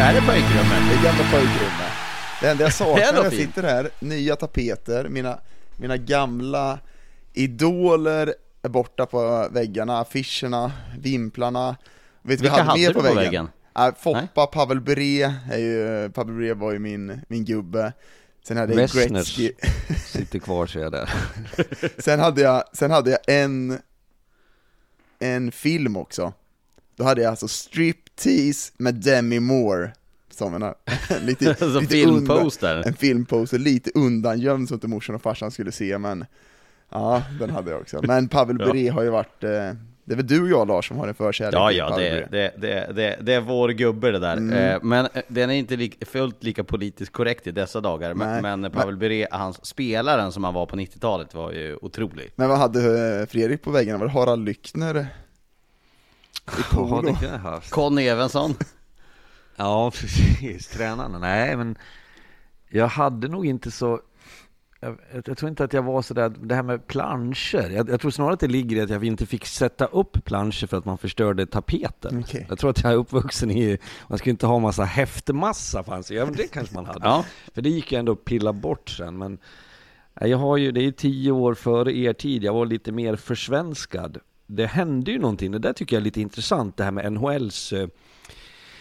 Är det pojkrummet? Det gamla pojkrummet. Det enda jag saknar är när jag sitter här, nya tapeter, mina, mina gamla idoler är borta på väggarna, affischerna, vimplarna. Vet Vilka jag hade mer på på väggen? väggen? Äh, Foppa, Pavel Bre, är ju, Pavel Bre var ju min, min gubbe. Sen hade jag Gretzky. sitter kvar ser jag där. sen, hade jag, sen hade jag en, en film också. Då hade jag alltså Striptease med Demi Moore som en, lite, Som lite filmposter. Undan, en filmposter, lite undangömd så inte morsan och farsan skulle se, men ja, den hade jag också. Men Pavel Ja. Bure har ju varit, eh, det är väl du och jag Lars som har en förkärlek Ja, ja, det, det, det, det, är vår gubbe det där. Mm. Eh, Men eh, den är inte li, fullt lika politiskt korrekt i dessa dagar. Nej. Men, Pavel Bure, hans spelaren som han var på 90-talet var ju otrolig. Men vad hade Fredrik på väggen? Var det Harald Lyckner? I Ja, polo? det kan jag ha haft. Conny Evensson. Ja, precis. Tränarna. Nej, men jag hade nog inte så... Jag, jag tror inte att jag var så där, det här med planscher. Jag, jag tror snarare att det ligger i att jag inte fick sätta upp planscher för att man förstörde tapeten. Okej. Jag tror att jag är uppvuxen i, man ska inte ha massa häftmassa fanns det. Ja, men det kanske man hade. Ja. För det gick ju ändå att pilla bort sen. Men jag har ju, det är tio år före er tid, jag var lite mer försvenskad. Det hände ju någonting, det där tycker jag är lite intressant, det här med NHLs eh,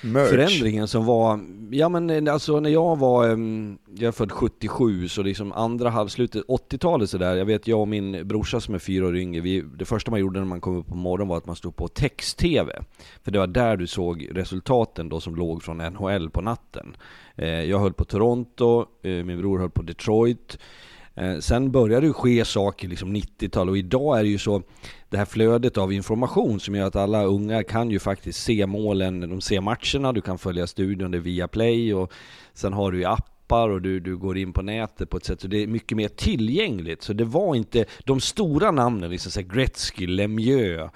Merch. förändringen som var, ja men eh, alltså när jag var, em, jag är född 77 så liksom andra halvslutet, 80-talet sådär, jag vet jag och min brorsa som är fyra år yngre, vi, det första man gjorde när man kom upp på morgonen var att man stod på text-tv. För det var där du såg resultaten då som låg från NHL på natten. Eh, jag höll på Toronto, eh, min bror höll på Detroit. Eh, sen började det ske saker liksom 90-tal och idag är det ju så det här flödet av information som gör att alla unga kan ju faktiskt se målen, de ser matcherna, du kan följa studion, det via play och sen har du ju appar och du, du går in på nätet på ett sätt så det är mycket mer tillgängligt. Så det var inte de stora namnen, liksom så Gretzky, Lemieux,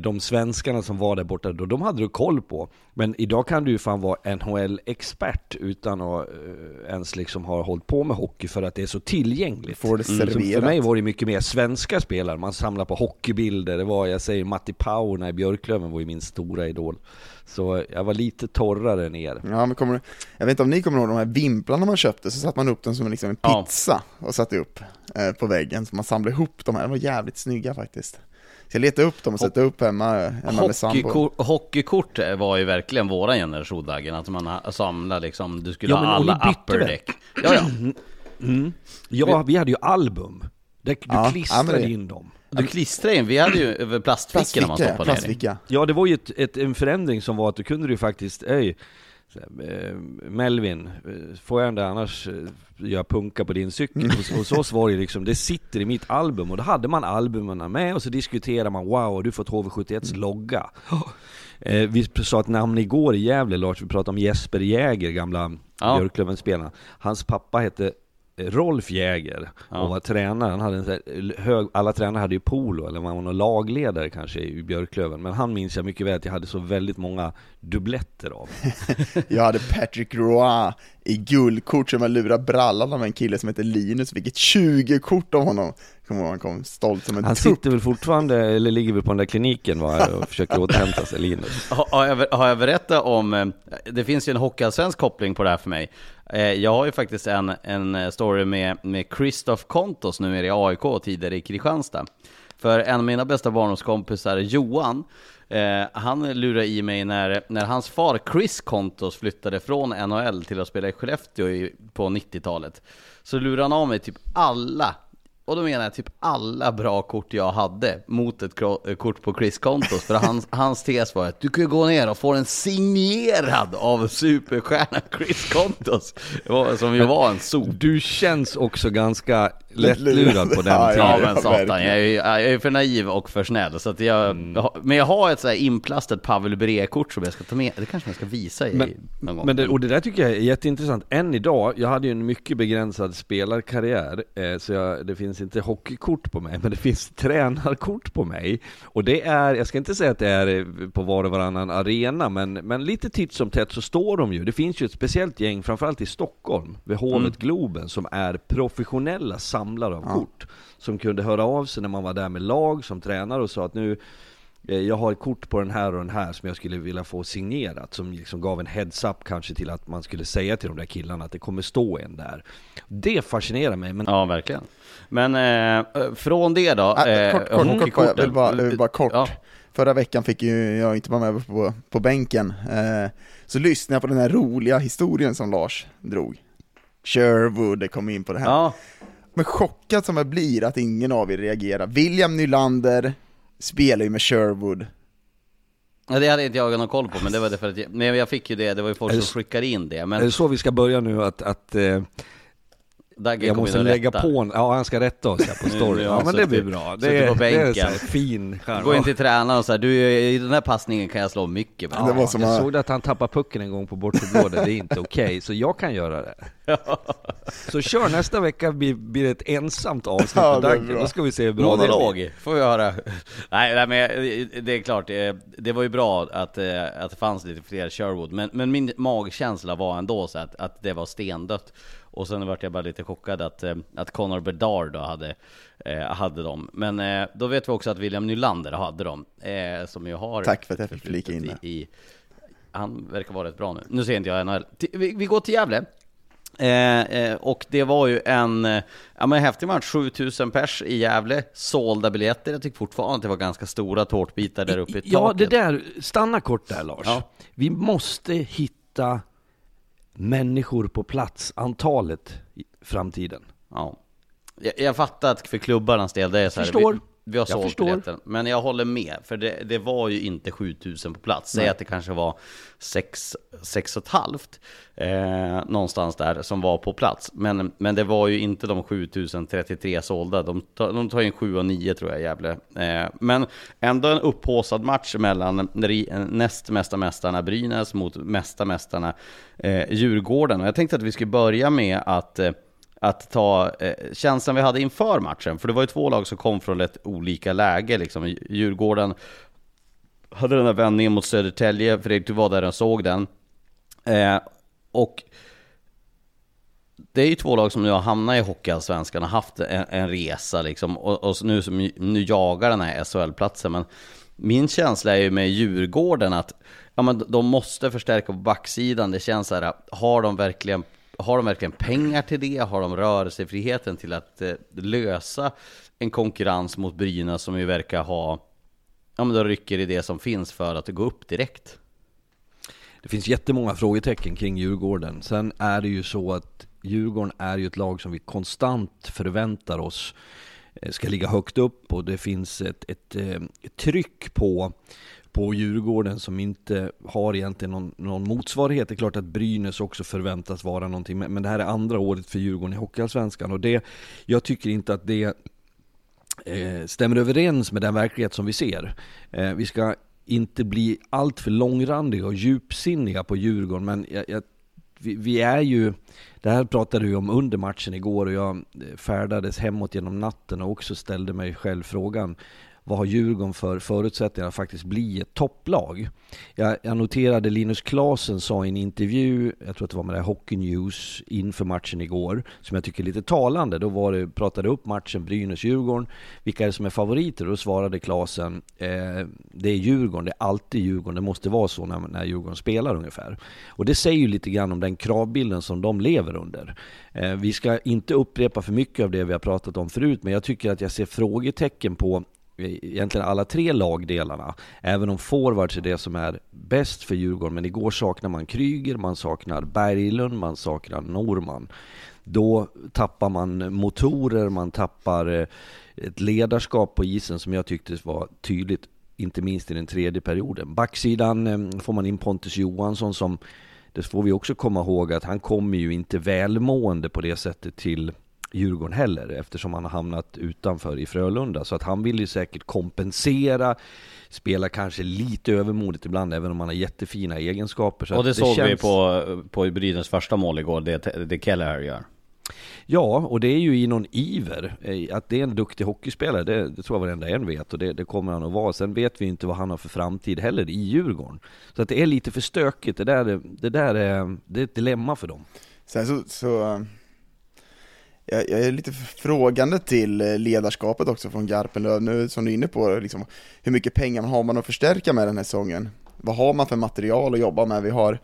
de svenskarna som var där borta då, de hade du koll på. Men idag kan du ju fan vara NHL-expert utan att eh, ens liksom ha hållit på med hockey för att det är så tillgängligt. Får det Så för mig var det mycket mer svenska spelare, man samlar på hockeybilder, det var, jag säger Matti Pauna i Björklöven var ju min stora idol. Så jag var lite torrare än er. Ja, men kommer, jag vet inte om ni kommer ihåg de här vimplarna man köpte, så satte man upp dem som liksom en Ja. pizza och satte upp eh, på väggen, så man samlade ihop de här, de var jävligt snygga faktiskt. Så jag letade upp dem och satte upp hemma, hemma med sambo. Hockeykort, var ju verkligen våran generation Daggen, att man samlade liksom, du skulle Ja, ha alla väl? upperdäck. Ja, ja. Mm. Ja, vi hade ju album. Där du Ja, ja, klistrade det- in dem. Du klistrade in, vi hade ju över plastfickorna man ja, stoppade ner. Ja, det var ju ett, ett, en förändring som var att du kunde ju faktiskt, eh, Melvin, eh, får jag inte annars eh, göra punka på din cykel? Och, och så var det liksom, det sitter i mitt album och då hade man albumen med och så diskuterar man wow, du fått HV71s logga? Eh, vi sa ett namn igår i Gävle Lars, vi pratade om Jesper Jäger, gamla Ja. Björklöven-spelaren. Hans pappa hette eh, Rolf Jäger och Ja. var tränare, han hade en här hög, alla tränare hade ju polo, eller man var någon lagledare kanske i Björklöven, men han minns jag mycket väl att jag hade så väldigt många dubbletter av. Jag hade Patrick Roy i guldkort som jag lurade brallan av en kille som heter Linus, fick ett 20-kort av honom. Kommer ihåg, han kom stolt som en Han tupp. sitter väl fortfarande, eller ligger väl på den där kliniken va, och försöker återhämta sig, Linus. Har, har, jag, har jag berättat om, eh, det finns ju en hockeyallsvensk koppling på det här för mig. Eh, Jag har ju faktiskt en, en story med, med Christoph Kontos numera i AIK tidigare i Kristianstad. För en av mina bästa barndomskompisar, Johan, eh, han lurade i mig när, när hans far Chris Kontos flyttade från NHL till att spela i Skellefteå i, på 90-talet. Så lurade han av mig typ alla och då menar jag typ alla bra kort jag hade mot ett eh, kort på Chris Kontos. För hans, hans tes var att du kan gå ner och få den signerad av superstjärnan Chris Kontos. Som ju var en sop. Du känns också ganska lättlurad på den tiden. Ja ja, men satan, jag är, ju- jag är för naiv och för snäll. Så att jag, har- men jag har ett så här inplastat Pavel Bure-kort som jag ska ta med. Det kanske jag ska visa i Men, någon gång. men det, och det där tycker jag är jätteintressant. Än idag, jag hade ju en mycket begränsad spelarkarriär, eh, så jag, det finns inte hockeykort på mig, men det finns tränarkort på mig. Och det är, jag ska inte säga att det är eh, på var och varannan arena, men, men lite titt som tätt så står de ju. Det finns ju ett speciellt gäng, framförallt i Stockholm, vid Hovet Globen, som är professionella samlare av kort. Som kunde höra av sig när man var där med lag som tränare och sa att nu Eh, Jag har ett kort på den här och den här som jag skulle vilja få signerat Som liksom gav en heads-up kanske till att man skulle säga till de där killarna att det kommer stå en där Det fascinerar mig men Ja, verkligen. Men eh, från det då, Ah, eh, kort, kort, kort, kort, jag vill bara, jag vill bara kort. Ja. Förra veckan fick ju jag inte vara med på, på bänken, eh, så lyssnade jag på den här roliga historien som Lars drog. Sherwood kom in på det här. Ja, Men chockad som jag blir att ingen av er reagerar. William Nylander spelar ju med Sherwood. Ja, det hade inte jag någon koll på, men det var därför att jag, men jag fick ju det, det var ju folk Är det som skickade in det, Är men det så vi ska börja nu att, att eh, Dagge jag måste lägga rätta. på en, ja han ska rätta oss här på story Ja men det blir suttit- bra, det suttit är, på det är bänken. så här fin charm Gå in till tränaren och säger du i den här passningen kan jag slå mycket bra. det var som Jag att- såg att han tappade pucken en gång på bortre blå, det är inte okej, så jag kan göra det Så kör nästa vecka blir, blir det ett ensamt avsnitt Ja, med det Dagge, då ska vi se hur bra det blir Monolog, får vi höra. nej, nej, men det är klart, eh, det var ju bra att, eh, att det fanns lite fler Sherwood, men, men min magkänsla var ändå så att, att det var stendött. Och sen vart jag bara lite chockad att, eh, att Connor Bedard då hade, eh, hade dem. Men eh, då vet vi också att William Nylander hade dem, som ju har... Tack för att jag fick flika in i, i Han verkar vara rätt bra nu. Nu ser inte jag NHL. Vi, vi går till Gävle. Eh, eh, och det var ju en eh, ja, men häftig match, 7000 pers i Gävle, sålda biljetter. Jag tycker fortfarande att det var ganska stora tårtbitar där uppe i Ja, taket. det där, stanna kort där Lars. Ja. Vi måste hitta människor på plats, antalet i framtiden. Ja. Jag, jag fattar att för klubbarnas del, det är så här, Förstår. Vi, har sålt biljetten. Men jag håller med, för det, det var ju inte 7000 på plats. Säg att det kanske var 6, 6 och ett halvt, eh, någonstans där, som var på plats. Men, men det var ju inte de 7033 sålda. De, tar- de tar in 7 och 9 tror jag, Gävle. Eh, men ändå en upphaussad match mellan näst mesta mästarna Brynäs mot mesta mästarna eh, Djurgården. Och jag tänkte att vi skulle börja med att eh, att ta eh, känslan vi hade inför matchen. För det var ju två lag som kom från ett olika läge. Liksom. Djurgården hade den där vändningen mot Södertälje, Fredrik du var där och såg den. Eh, och det är ju två lag som nu har hamnat i Hockeyallsvenskan och haft en, en resa liksom. Och, och nu, som, nu jagar den här SHL-platsen. Men min känsla är ju med Djurgården att ja, men de måste förstärka på backsidan. Det känns så här, har de verkligen har de verkligen pengar till det? Har de rörelsefriheten till att eh, lösa en konkurrens mot Brynäs som ju verkar ha, ja men de rycker i det som finns för att gå upp direkt? Det finns jättemånga frågetecken kring Djurgården. Sen är det ju så att Djurgården är ju ett lag som vi konstant förväntar oss eh, ska ligga högt upp och det finns ett, ett, eh, ett tryck på på Djurgården som inte har egentligen någon, någon motsvarighet. Det är klart att Brynäs också förväntas vara någonting, men, men det här är andra året för Djurgården i Hockeyallsvenskan och det, jag tycker inte att det eh, stämmer överens med den verklighet som vi ser. Eh, vi ska inte bli alltför långrandiga och djupsinniga på Djurgården, men jag, jag, vi, vi, är ju, det här pratade vi om under matchen igår och jag eh, färdades hemåt genom natten och också ställde mig själv frågan vad har Djurgården för förutsättningar att faktiskt bli ett topplag? Jag, jag noterade Linus Klasen sa i en intervju, jag tror att det var med det här Hockey News inför matchen igår, som jag tycker är lite talande. Då var det, pratade upp matchen Brynäs-Djurgården, vilka är det som är favoriter? Då svarade Klasen, eh, det är Djurgården, det är alltid Djurgården, det måste vara så när, när Djurgården spelar ungefär. Och det säger ju lite grann om den kravbilden som de lever under. Eh, vi ska inte upprepa för mycket av det vi har pratat om förut, men jag tycker att jag ser frågetecken på egentligen alla tre lagdelarna. Även om forwards är det som är bäst för Djurgården. Men igår saknar man Kryger, man saknar Berglund, man saknar Norman. Då tappar man motorer, man tappar eh, ett ledarskap på isen som jag tyckte var tydligt, inte minst i den tredje perioden. Backsidan eh, får man in Pontus Johansson som, det får vi också komma ihåg att han kommer ju inte välmående på det sättet till Djurgården heller eftersom han har hamnat utanför i Frölunda. Så att han vill ju säkert kompensera, spela kanske lite övermodigt ibland även om han har jättefina egenskaper. Så och det, det såg känns... vi på, på Brynäs första mål igår, det, det Keller gör. Ja, och det är ju i någon iver. Eh, att det är en duktig hockeyspelare, det, det tror jag varenda en vet och det, det, kommer han att vara. Sen vet vi inte vad han har för framtid heller i Djurgården. Så att det är lite för stökigt, det där, det där är, det är ett dilemma för dem. Sen så, så jag, jag, är lite frågande till eh, ledarskapet också från Garpenlöv nu som du är inne på, liksom, hur mycket pengar har man att förstärka med den här säsongen? Vad har man för material att jobba med? Vi har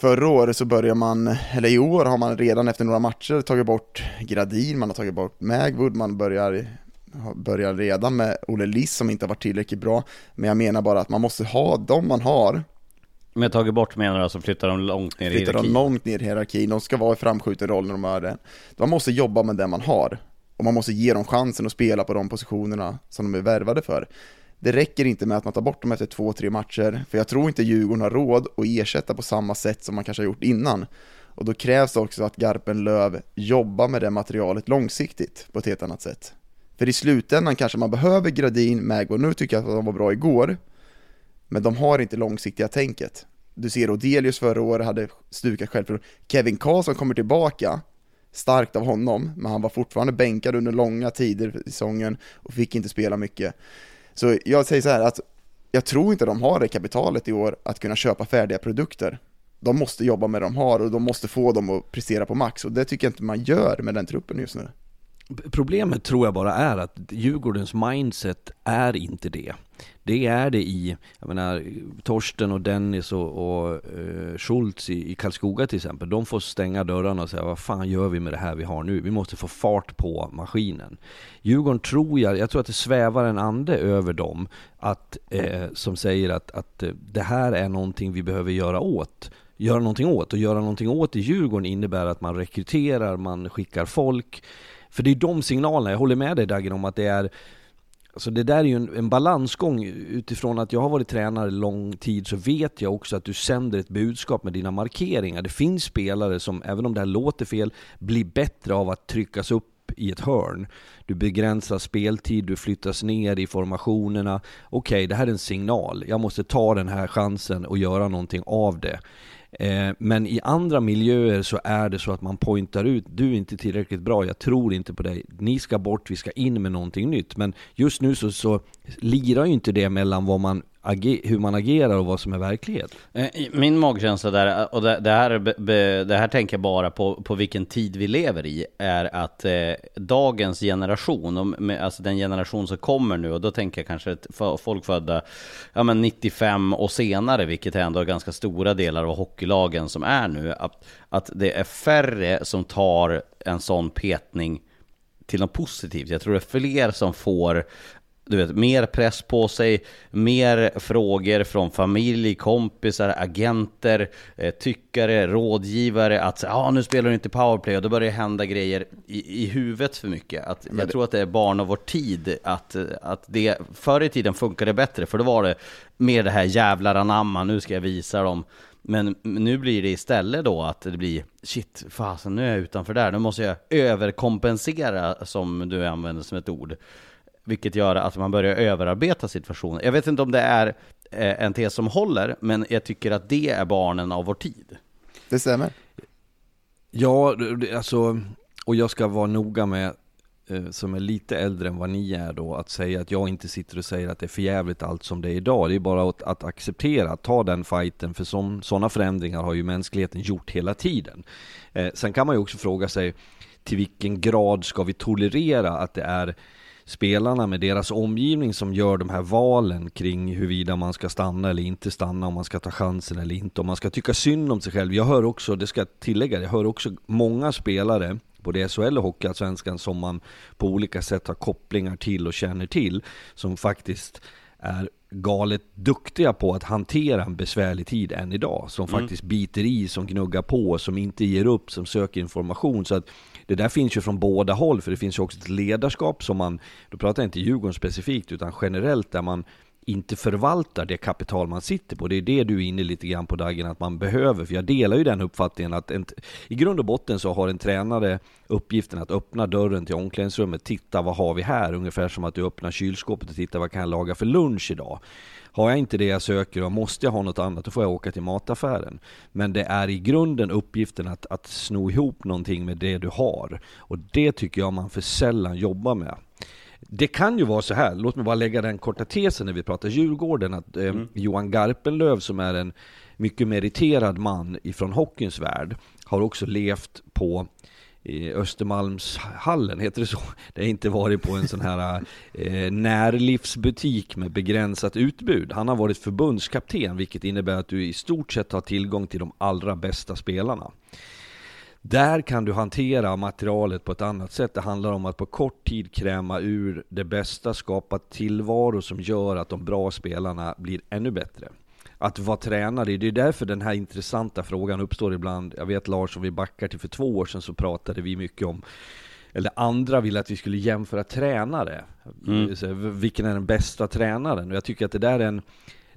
Förra året så börjar man, eller i år har man redan efter några matcher tagit bort Gradin, man har tagit bort Magwood, man börjar, börjar redan med Olle Liss som inte har varit tillräckligt bra. Men jag menar bara att man måste ha de man har med tagit bort menar du alltså flyttar de långt ner i hierarkin? Flyttar de långt ner i hierarkin, de ska vara i framskjuten roll när de är det. Man måste jobba med det man har. Och man måste ge dem chansen att spela på de positionerna som de är värvade för. Det räcker inte med att man tar bort dem efter två, tre matcher, för jag tror inte Djurgården har råd att ersätta på samma sätt som man kanske har gjort innan. Och då krävs det också att Garpenlöv jobbar med det materialet långsiktigt på ett helt annat sätt. För i slutändan kanske man behöver Gradin, Magbo, nu tycker jag att de var bra igår, men de har inte långsiktiga tänket. Du ser Odelius förra året hade stukat självförtroende. Kevin Karlsson kommer tillbaka, starkt av honom, men han var fortfarande bänkad under långa tider i säsongen och fick inte spela mycket. Så jag säger så här att jag tror inte de har det kapitalet i år att kunna köpa färdiga produkter. De måste jobba med det de har och de måste få dem att prestera på max och det tycker jag inte man gör med den truppen just nu. Problemet tror jag bara är att Djurgårdens mindset är inte det. Det är det i, jag menar, Torsten och Dennis och, och uh, Schultz i, i Karlskoga till exempel. De får stänga dörrarna och säga, vad fan gör vi med det här vi har nu? Vi måste få fart på maskinen. Djurgården tror jag, jag tror att det svävar en ande över dem, att, eh, som säger att, att eh, det här är någonting vi behöver göra åt göra någonting åt. Och göra någonting åt i Djurgården innebär att man rekryterar, man skickar folk. För det är de signalerna, jag håller med dig Dagen om att det är Alltså det där är ju en, en, balansgång utifrån att jag har varit tränare lång tid så vet jag också att du sänder ett budskap med dina markeringar. Det finns spelare som, även om det här låter fel, blir bättre av att tryckas upp i ett hörn. Du begränsar speltid, du flyttas ner i formationerna. Okej, okay, det här är en signal. Jag måste ta den här chansen och göra någonting av det. Eh, men i andra miljöer så är det så att man pointar ut, du är inte tillräckligt bra, jag tror inte på dig, ni ska bort, vi ska in med någonting nytt. Men just nu så, så lirar ju inte det mellan vad man hur man agerar och vad som är verklighet. Eh, min magkänsla där, eh, och det, det här, det här tänker jag bara på, på vilken tid vi lever i, är att eh, dagens generation, alltså den generation som kommer nu, och då tänker jag kanske folk födda ja, men 95 och senare, vilket är ändå ganska stora delar av hockeylagen som är nu, att, att det är färre som tar en sån petning till något positivt. Jag tror det är fler som får du vet, mer press på sig, mer frågor från familj, kompisar, agenter, eh, tyckare, rådgivare att ja, ah, nu spelar du inte powerplay och då börjar det hända grejer i, i huvudet för mycket. Att, jag det... tror att det är barn av vår tid, att, att det förr i tiden funkade bättre, för då var det mer det här jävlar anamma, nu ska jag visa dem. Men nu blir det istället då att det blir shit, fasen nu är jag utanför där, nu måste jag överkompensera som du använder som ett ord. Vilket gör att man börjar överarbeta situationen. Jag vet inte om det är eh, en tes som håller, men jag tycker att det är barnen av vår tid. Det stämmer. Ja, alltså, och jag ska vara noga med Eh, som är lite äldre än vad ni är då, att säga att jag inte sitter och säger att det är förjävligt allt som det är idag. Det är bara att, att acceptera, att ta den fighten, för sådana förändringar har ju mänskligheten gjort hela tiden. Eh, sen kan man ju också fråga sig, till vilken grad ska vi tolerera att det är spelarna med deras omgivning som gör de här valen kring huruvida man ska stanna eller inte stanna, om man ska ta chansen eller inte, om man ska tycka synd om sig själv. Jag hör också, det ska jag tillägga, jag hör också många spelare både SHL och Hockeyallsvenskan som man på olika sätt har kopplingar till och känner till, som faktiskt är galet duktiga på att hantera en besvärlig tid än idag. Som mm. faktiskt biter i, som gnuggar på, som inte ger upp, som söker information. Så att det där finns ju från båda håll, för det finns ju också ett ledarskap som man, då pratar jag inte Djurgården specifikt, utan generellt där man inte förvaltar det kapital man sitter på. Det är det du är inne lite grann på Dagen, att man behöver. För jag delar ju den uppfattningen att en, i grund och botten så har en tränare uppgiften att öppna dörren till omklädningsrummet, titta vad har vi här? Ungefär som att du öppnar kylskåpet och tittar vad kan jag laga för lunch idag? Har jag inte det jag söker och måste jag ha något annat, då får jag åka till mataffären. Men det är i grunden uppgiften att, att sno ihop någonting med det du har. Och det tycker jag man för sällan jobbar med. Det kan ju vara så här, låt mig bara lägga den korta tesen när vi pratar Djurgården, att eh, mm. Johan Garpenlöv som är en mycket meriterad man ifrån hockeyns värld, har också levt på i Östermalmshallen, heter det så? Det har inte varit på en sån här eh, närlivsbutik med begränsat utbud. Han har varit förbundskapten, vilket innebär att du i stort sett har tillgång till de allra bästa spelarna. Där kan du hantera materialet på ett annat sätt. Det handlar om att på kort tid kräma ur det bästa, skapa tillvaro som gör att de bra spelarna blir ännu bättre. Att vara tränare, det är därför den här intressanta frågan uppstår ibland. Jag vet Lars, om vi backar till för två år sedan så pratade vi mycket om eller andra ville att vi skulle jämföra tränare. Mm. Vilken är den bästa tränaren? Och jag tycker att det där är en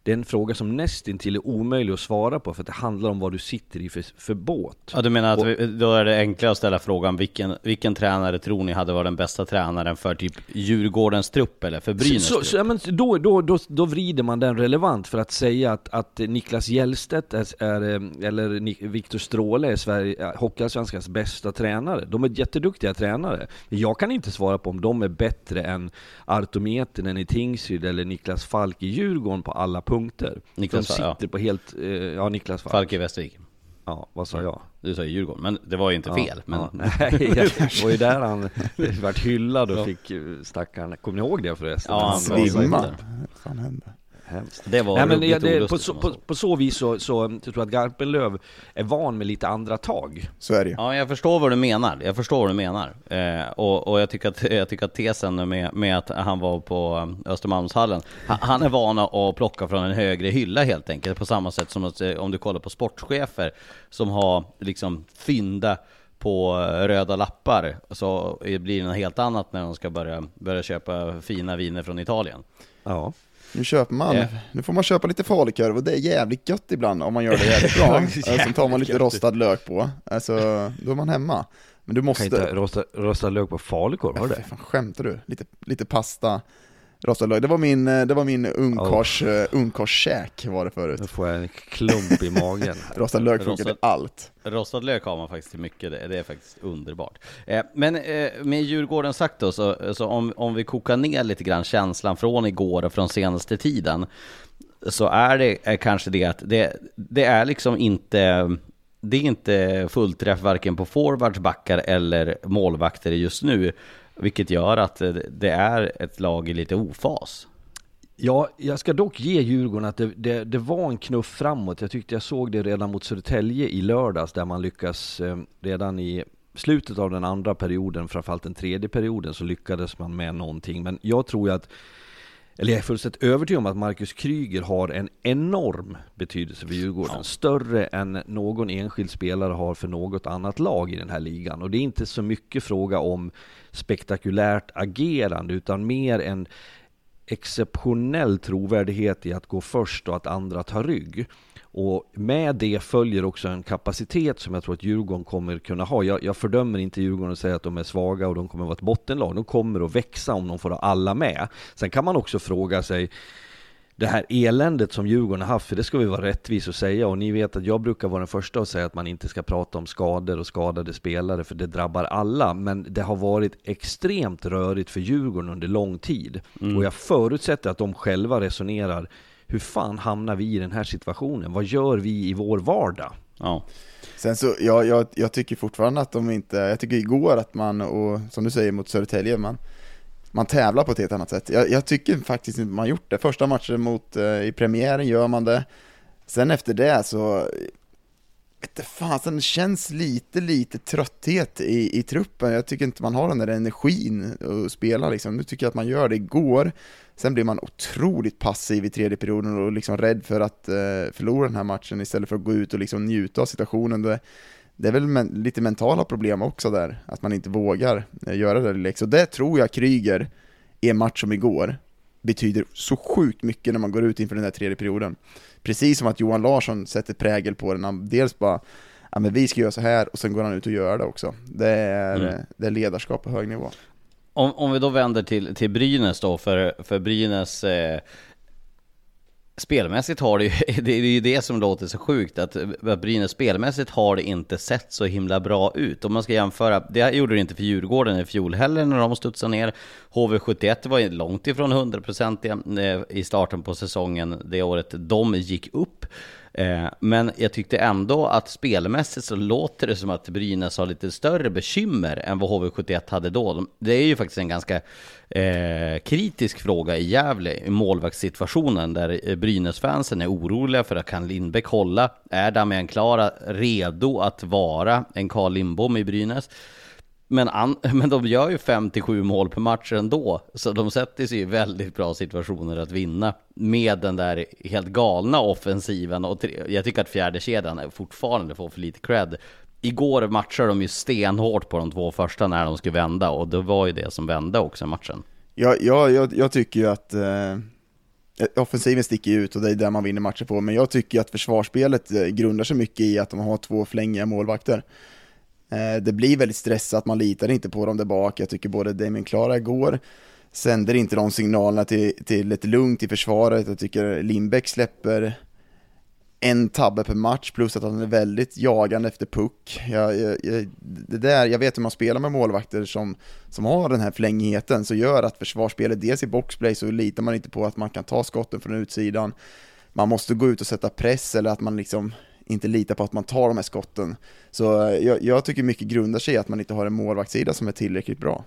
det är en fråga som nästintill är omöjlig att svara på för att det handlar om vad du sitter i för, för båt. Ja, du menar att vi, då är det enklare att ställa frågan vilken, vilken tränare tror ni hade varit den bästa tränaren för typ Djurgårdens trupp eller för Brynäs så, så, ja, men då, då, då, då vrider man den relevant för att säga att, att Niklas Hjellstedt är, är eller Viktor Stråle är Sverige, Hockeyallsvenskans bästa tränare. De är jätteduktiga tränare. Jag kan inte svara på om de är bättre än Arto Metinen i Tingsryd eller Niklas Falk i Djurgården på alla punkter. Niklas, de sitter ja. på helt, eh, ja Niklas Falk. Falk i Västervik. Ja, vad sa jag? Du sa Djurgården, men det var ju inte ja, fel. Men... Ja, nej, det var ju där han vart hyllad och ja. fick eh, stackaren, kommer ni ihåg det förresten? Ja, han svimmade. Vad fan hände? Hemskt. Det var Nej, men ja, det, på, så, på, på, så vis så, så jag tror jag att Garpenlöv är van med lite andra tag. Så är det Ja, jag förstår vad du menar. Jag förstår vad du menar. Eh, och, och jag, tycker att, jag tycker att tesen med, med att han var på Östermalmshallen, han, han är van att plocka från en högre hylla helt enkelt. På samma sätt som att, eh, om du kollar på sportchefer som har liksom fynda på röda lappar så blir det något helt annat när de ska börja, börja köpa fina viner från Italien. Ja. Nu köper man, yeah. nu får man köpa lite falukorv och det är jävligt gött ibland om man gör det jävligt bra. Sen tar man lite rostad lök på, alltså då är man hemma. Men du måste... Kan inte rosta, rostad lök på falukorv, har du det? Fan, skämtar du? Lite, lite pasta, rostad lök. Det var min, eh, det var min ungkars, oh. ungkarskäk var det förut. Nu får jag en klump i magen. rostad lök funkar till allt. Rostad lök har man faktiskt till mycket, det, det är faktiskt underbart. Eh, men eh, med Djurgården sagt då, så, så om, om vi kokar ner lite grann känslan från igår och från senaste tiden, så är det är kanske det att det, det är liksom inte det är inte fullträff varken på forwards, backar eller målvakter just nu. Vilket gör att det är ett lag i lite ofas. Ja, jag ska dock ge Djurgården att det, det, det, var en knuff framåt. Jag tyckte jag såg det redan mot Södertälje i lördags där man lyckas eh, redan i slutet av den andra perioden, framförallt den tredje perioden, så lyckades man med någonting. Men jag tror ju att eller jag är fullständigt övertygad om att Marcus Kryger har en enorm betydelse för Djurgården. Ja. Större än någon enskild spelare har för något annat lag i den här ligan. Och det är inte så mycket fråga om spektakulärt agerande, utan mer en exceptionell trovärdighet i att gå först och att andra tar rygg. Och med det följer också en kapacitet som jag tror att Djurgården kommer kunna ha. Jag, jag fördömer inte Djurgården och säger att de är svaga och de kommer att vara ett bottenlag. De kommer att växa om de får ha alla med. Sen kan man också fråga sig det här eländet som Djurgården har haft, för det ska vi vara rättvis och säga, och ni vet att jag brukar vara den första att säga att man inte ska prata om skador och skadade spelare, för det drabbar alla, men det har varit extremt rörigt för Djurgården under lång tid. Och jag förutsätter att de själva resonerar, hur fan hamnar vi i den här situationen? Vad gör vi i vår vardag? Ja. Sen så, jag, jag, jag tycker fortfarande att de inte, jag tycker igår att man, och som du säger mot Södertälje, man, man tävlar på ett helt annat sätt. Jag, jag tycker faktiskt inte man gjort det. Första matchen mot, eh, i premiären gör man det. Sen efter det så, vet fasen, det känns lite, lite trötthet i, i truppen. Jag tycker inte man har den där energin att spela liksom. Nu tycker jag att man gör det igår. Sen blir man otroligt passiv i tredje perioden och liksom rädd för att eh, förlora den här matchen istället för att gå ut och liksom njuta av situationen. Det, det är väl men, lite mentala problem också där, att man inte vågar eh, göra det lilla extra. Det tror jag Kryger, i en match som igår, betyder så sjukt mycket när man går ut inför den här tredje perioden. Precis som att Johan Larsson sätter prägel på den, han dels bara ja men vi ska göra så här och sen går han ut och gör det också. Det är, Mm. det är ledarskap på hög nivå. Om, om vi då vänder till, till Brynäs då, för, för Brynäs eh, Spelmässigt har det ju, det är ju det som låter så sjukt, att, Brynäs spelmässigt har det inte sett så himla bra ut. Om man ska jämföra, det gjorde det inte för Djurgården i fjol heller när de studsade ner. HV71 var ju långt ifrån 100% eh, i starten på säsongen det året de gick upp. Eh, men jag tyckte ändå att spelmässigt så låter det som att Brynäs har lite större bekymmer än vad HV71 hade då. Det är ju faktiskt en ganska eh, kritisk fråga i Gävle, i målvaktssituationen, där eh, Brynäs-fansen är oroliga för att kan Lindbäck hålla? Är Damian Klara redo att vara en Carl Lindbom i Brynäs? Men, an, men de gör ju 5-7 mål per match ändå, så de sätter sig i väldigt bra situationer att vinna med den där helt galna offensiven. Och tre, jag tycker att fjärde kedjan är fortfarande får för lite cred. Igår matchade de ju stenhårt på de två första när de skulle vända, och det var ju det som vände också i matchen. Ja, jag, jag, jag tycker ju att eh, offensiven sticker ut och det är där man vinner matcher på, men jag tycker att försvarsspelet eh, grundar sig mycket i att de har två flängiga målvakter. Eh, det blir väldigt stressat, man litar inte på dem där bak. Jag tycker både Damien Klara igår sänder inte de signalerna till, till ett lugnt i försvaret. Jag tycker Lindbäck släpper en tabbe per match plus att han är väldigt jagande efter puck. Jag, jag, jag, det där, jag vet hur man spelar med målvakter som, som har den här flängigheten så gör att försvarsspelet, dels i boxplay så litar man inte på att man kan ta skotten från utsidan. Man måste gå ut och sätta press eller att man liksom inte litar på att man tar de här skotten. Så eh, jag, jag tycker mycket grundar sig i att man inte har en målvaktssida som är tillräckligt bra.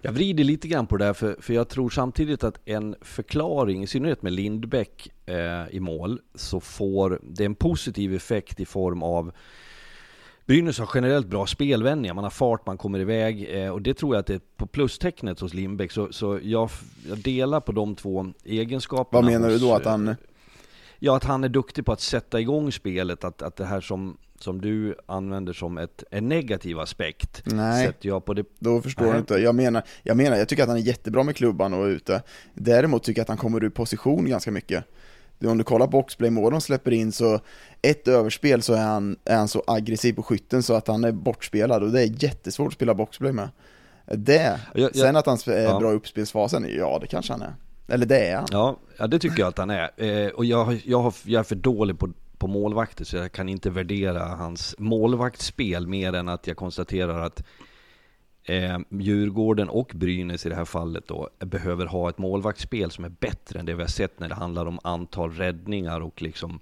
Jag vrider lite grann på det där, för, för jag tror samtidigt att en förklaring, i synnerhet med Lindbäck eh, i mål, så får det en positiv effekt i form av Brynäs har generellt bra spelvändningar, man har fart, man kommer iväg eh, och det tror jag att det är på plustecknet hos Lindbäck. Så, så jag, jag delar på de två egenskaperna. Vad menar du då? Att han... Ja, att han är duktig på att sätta igång spelet, att, att det här som, som du använder som ett, en negativ aspekt, Nej. sätter jag på det Då förstår Nej. du inte. Jag menar, jag menar, jag tycker att han är jättebra med klubban och ute. Däremot tycker jag att han kommer ur position ganska mycket. Om du kollar boxplay-mål de släpper in så ett överspel så är han, är han så aggressiv på skytten så att han är bortspelad och det är jättesvårt att spela boxplay med. Det, Jag- jag- sen att han är Ja. bra i uppspelsfasen, ja det kanske han är. Eller det är han. Ja, ja det tycker jag att han är. Eh, och jag, jag, har, jag är för dålig på, på målvakter så jag kan inte värdera hans målvaktsspel mer än att jag konstaterar att eh, Djurgården och Brynäs i det här fallet då behöver ha ett målvaktsspel som är bättre än det vi har sett när det handlar om antal räddningar och liksom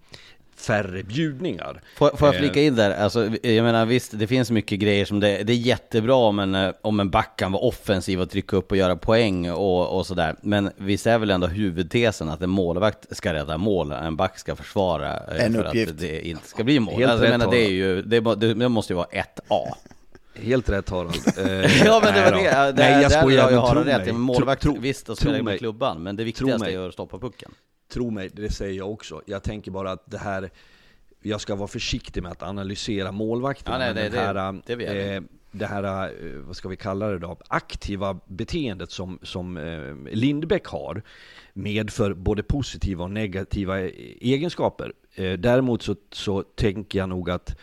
färre bjudningar. Får, får jag Eh, flika in där? Alltså, jag menar visst, det finns mycket grejer som det, det är jättebra om en, eh, om en back kan vara offensiv och trycka upp och göra poäng och, och sådär. Men visst är väl ändå huvudtesen att en målvakt ska rädda mål, en back ska försvara eh, En för uppgift. att det inte ska bli mål. Helt Alltså, jag menar, det, är ju, det, det, måste ju vara 1A. Helt rätt Harald. Eh, Ja men det var nej det, då. det Nej, jag skojar, jag men har rätt. Målvakt, Tro- visst, att spela med klubban, men det viktigaste är att stoppa pucken. Tro mig, det säger jag också. Jag tänker bara att det här, jag ska vara försiktig med att analysera målvakterna. Ja, nej, det- här, det jag. eh, det här, eh, vad ska vi kalla det då, aktiva beteendet som, som eh, Lindbäck har medför både positiva och negativa eh, egenskaper. Däremot så, så tänker jag nog att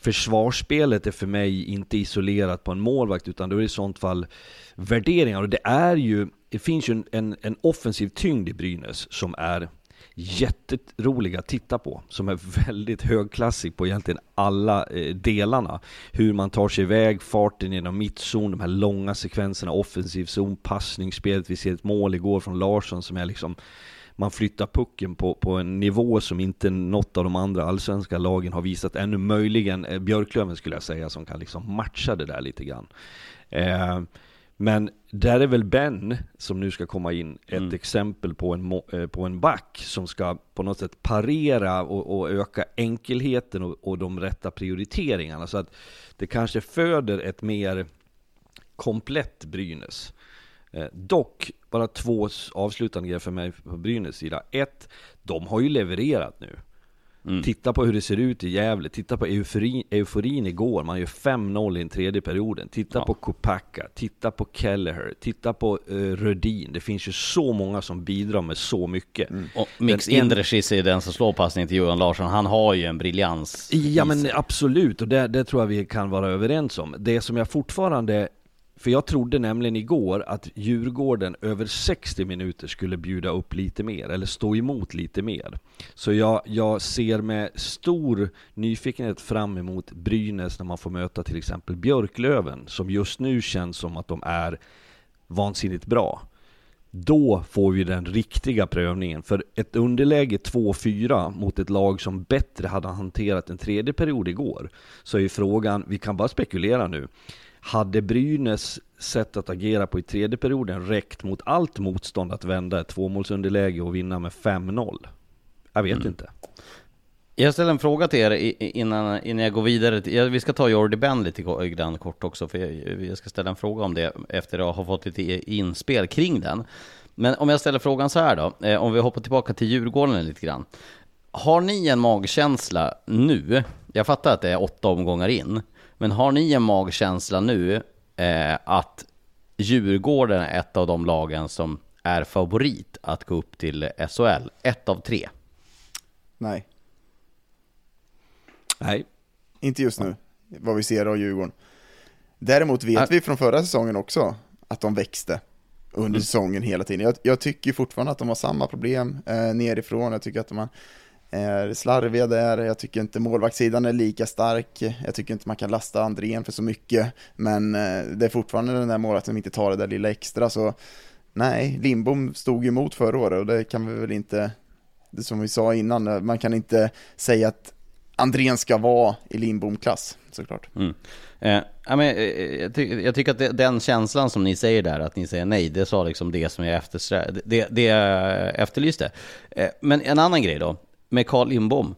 försvarsspelet är för mig inte isolerat på en målvakt utan då är det i sånt fall värderingar och det är ju, det finns ju en, en, en offensiv tyngd i Brynäs som är jätteroliga att titta på, som är väldigt högklassig på egentligen alla eh, delarna. Hur man tar sig iväg, farten genom mittzon, de här långa sekvenserna, offensiv zon, passningsspelet. Vi ser ett mål igår från Larsson som är liksom man flyttar pucken på, på en nivå som inte något av de andra allsvenska lagen har visat ännu. Möjligen eh, Björklöven skulle jag säga som kan liksom matcha det där lite grann. Eh, men där är väl Ben, som nu ska komma in, ett Mm. exempel på en, eh, på en back som ska på något sätt parera och, och öka enkelheten och, och de rätta prioriteringarna. Så att det kanske föder ett mer komplett Brynäs. Eh, dock, bara två avslutande grejer för mig på Brynäs sida. Ett, de har ju levererat nu. Mm. Titta på hur det ser ut i Gävle, titta på euforin, euforin igår, man gör 5-0 i den tredje perioden. Titta Ja. på Kopacka, titta på Kelleher, titta på uh, Rödin. Det finns ju så många som bidrar med så mycket. Och Mix Indrecis är den som slår passningen till Johan Larsson, han har ju en briljans Ja men absolut, och det, det tror jag vi kan vara överens om. Det som jag fortfarande, för jag trodde nämligen igår att Djurgården över 60 minuter skulle bjuda upp lite mer, eller stå emot lite mer. Så jag, jag ser med stor nyfikenhet fram emot Brynäs när man får möta till exempel Björklöven, som just nu känns som att de är vansinnigt bra. Då får vi den riktiga prövningen. För ett underläge 2-4 mot ett lag som bättre hade hanterat en tredje period igår, så är ju frågan, vi kan bara spekulera nu, hade Brynäs sätt att agera på i tredje perioden räckt mot allt motstånd att vända ett tvåmålsunderläge och vinna med 5-0? Jag vet inte. Jag ställer en fråga till er innan, innan jag går vidare. Vi ska ta Jordi Ben lite grann kort också, för jag, jag ska ställa en fråga om det efter att ha fått lite inspel kring den. Men om jag ställer frågan så här då, eh, om vi hoppar tillbaka till Djurgården lite grann. Har ni en magkänsla nu, jag fattar att det är åtta omgångar in, men har ni en magkänsla nu eh, att Djurgården är ett av de lagen som är favorit att gå upp till SHL? Ett av tre. Nej, Nej. inte just nu, vad vi ser av Djurgården. Däremot vet Ah. vi från förra säsongen också att de växte under Mm. säsongen hela tiden. Jag, jag tycker fortfarande att de har samma problem eh, nerifrån. Jag tycker att de är slarviga där. Jag tycker inte målvaktssidan är lika stark. Jag tycker inte man kan lasta Andrén för så mycket. Men eh, det är fortfarande den där målvakten som inte tar det där lilla extra. Så nej, Lindbom stod ju emot förra året och det kan vi väl inte, det som vi sa innan, eh, man kan inte säga att Andrén ska vara i Lindbom-klass såklart. Mm. Eh, ja, men, eh, eh jag, ty jag tycker att det, den känslan som ni säger där, att ni säger nej, det sa liksom det som jag eftersträ- det, det jag efterlyste. Eh, men en annan grej då, med Carl Lindbom.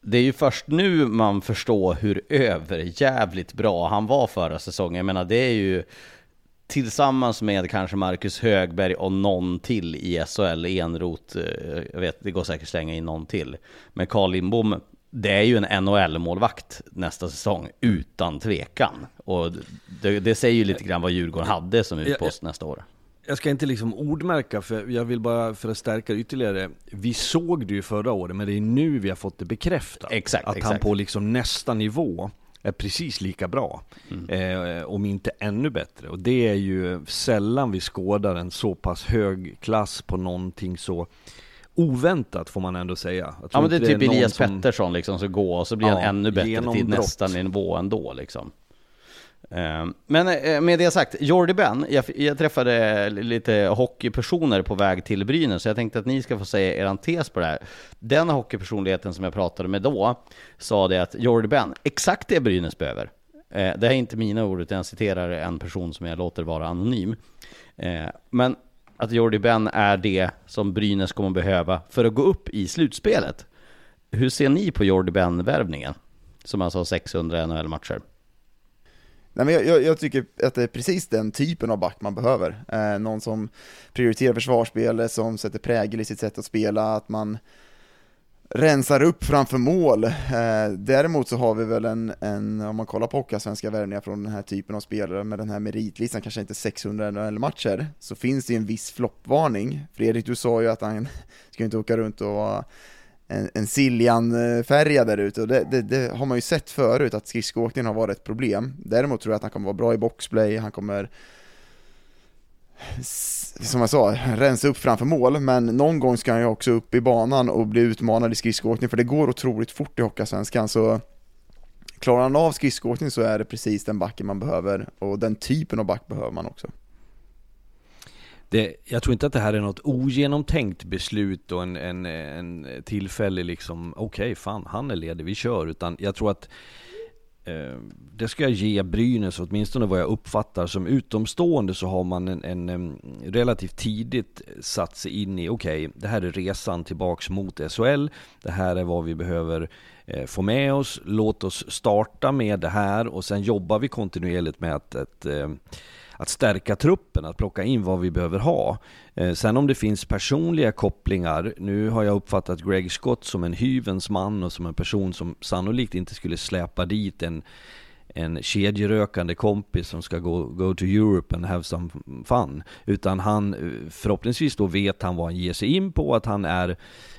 Det är ju först nu man förstår hur överjävligt bra han var förra säsongen. Jag menar, det är ju tillsammans med kanske Marcus Högberg och någon till i SHL, Enrot, eh, jag vet, det går säkert slänga in någon till. Men Carl Lindbom, det är ju en NHL-målvakt nästa säsong, utan tvekan. Och det, det säger ju lite grann vad Djurgården hade som utpost nästa år. Jag ska inte liksom ordmärka, för jag vill bara för att stärka det ytterligare. Vi såg det ju förra året, men det är nu vi har fått det bekräftat. Exakt, att han exakt. på liksom nästa nivå är precis lika bra. Eh, om inte ännu bättre. Och det är ju sällan vi skådar en så pass hög klass på någonting så oväntat får man ändå säga. Ja men det är typ någon Elias som- Pettersson liksom, så gå och så blir han Ja, ännu bättre till nästa nivå ändå liksom. Eh, men eh, med det sagt, Jordi Ben, jag, jag träffade lite hockeypersoner på väg till Brynäs, så jag tänkte att ni ska få säga er tes på det här. Den hockeypersonligheten som jag pratade med då, sa det att Jordi Ben, exakt det Brynäs behöver. Eh, det här är inte mina ord, utan jag citerar en person som jag låter vara anonym. Men att Jordi Ben är det som Brynäs kommer behöva för att gå upp i slutspelet. Hur ser ni på Jordi Ben-värvningen? Som alltså har 600 NHL-matcher. Nej, men jag, jag, jag, tycker att det är precis den typen av back man behöver. Eh, någon som prioriterar försvarsspelet, som sätter prägel i sitt sätt att spela, att man rensar upp framför mål. Eh, däremot så har vi väl en, en om man kollar på svenska värvningar från den här typen av spelare med den här meritlistan, kanske inte 600 NHL-matcher, så finns det ju en viss floppvarning. Fredrik, du sa ju att han ska inte åka runt och vara en, en Siljan-färja där ute och det, det, det, har man ju sett förut att skridskoåkningen har varit ett problem. Däremot tror jag att han kommer vara bra i boxplay, han kommer som jag sa, rensa upp framför mål, men någon gång ska han ju också upp i banan och bli utmanad i skridskoåkning, för det går otroligt fort i Hockeyallsvenskan, så klarar han av skridskoåkning så är det precis den backen man behöver, och den typen av back behöver man också. Det, jag tror inte att det här är något ogenomtänkt beslut och en, en, en tillfällig liksom, okej okay, fan han är ledig, vi kör. Utan jag tror att eh, det ska jag ge Brynäs, åtminstone vad jag uppfattar. Som utomstående så har man en, en, en relativt tidigt satt sig in i, okej, okay, det här är resan tillbaks mot SHL, det här är vad vi behöver eh, få med oss, låt oss starta med det här. Och sen jobbar vi kontinuerligt med att, att eh, att stärka truppen, att plocka in vad vi behöver ha. Eh, sen om det finns personliga kopplingar, nu har jag uppfattat Greg Scott som en hyvens man och som en person som sannolikt inte skulle släpa dit en en kedjerökande kompis som ska gå go to Europe and have some fun. Utan han, eh, förhoppningsvis då vet han vad han ger sig in på, att han är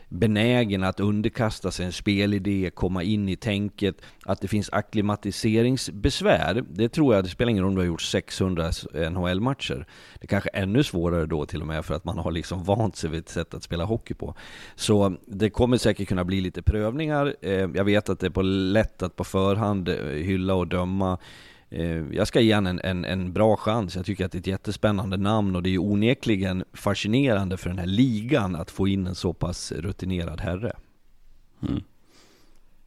benägen att underkasta sig en spelidé, komma in i tänket, att det finns akklimatiseringsbesvär. Det tror jag, det spelar ingen roll om du har gjort 600 NHL-matcher. Det är kanske är ännu svårare då till och med för att man har liksom vant sig vid ett sätt att spela hockey på. Så det kommer säkert kunna bli lite prövningar. Eh, jag vet att det är på lätt att på förhand eh, hylla och döma Eh, jag ska ge en, en, en bra chans. Jag tycker att det är ett jättespännande namn och det är onekligen fascinerande för den här ligan att få in en så pass rutinerad herre. Mm.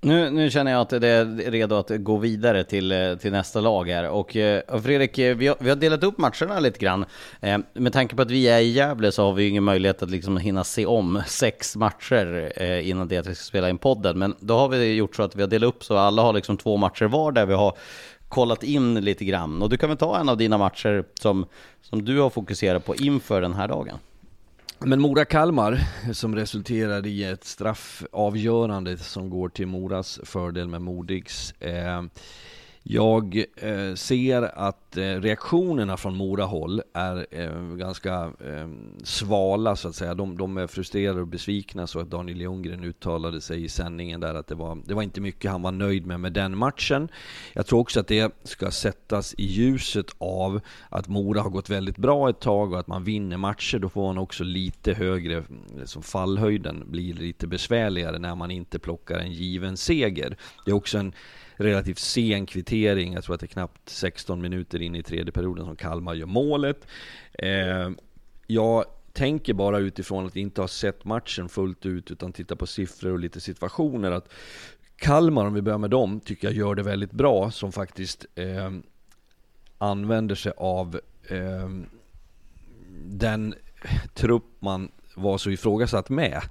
Nu, nu känner jag att det är redo att gå vidare till, eh, till nästa lag här. Och, och Fredrik, vi har, vi har delat upp matcherna lite grann. med tanke på att vi är i Gävle så har vi ju ingen möjlighet att liksom hinna se om sex matcher innan det att vi ska spela in podden. Men då har vi gjort så att vi har delat upp så alla har liksom två matcher var där vi har kollat in lite grann. Och du kan väl ta en av dina matcher som, som du har fokuserat på inför den här dagen? Men Mora-Kalmar, som resulterade i ett straffavgörande som går till Moras fördel med Modigs. Eh, jag eh, ser att eh, reaktionerna från Mora-håll är eh, ganska eh, svala så att säga. De, de, är frustrerade och besvikna så att Daniel Ljunggren uttalade sig i sändningen där att det var, det var inte mycket han var nöjd med med den matchen. Jag tror också att det ska sättas i ljuset av att Mora har gått väldigt bra ett tag och att man vinner matcher. Då får man också lite högre, liksom fallhöjden blir lite besvärligare när man inte plockar en given seger. Det är också en relativt sen kvittering. Jag tror att det är knappt 16 minuter in i tredje perioden som Kalmar gör målet. Eh, jag tänker bara utifrån att inte ha sett matchen fullt ut utan titta på siffror och lite situationer att Kalmar, om vi börjar med dem, tycker jag gör det väldigt bra som faktiskt eh, använder sig av eh, den trupp man var så ifrågasatt med.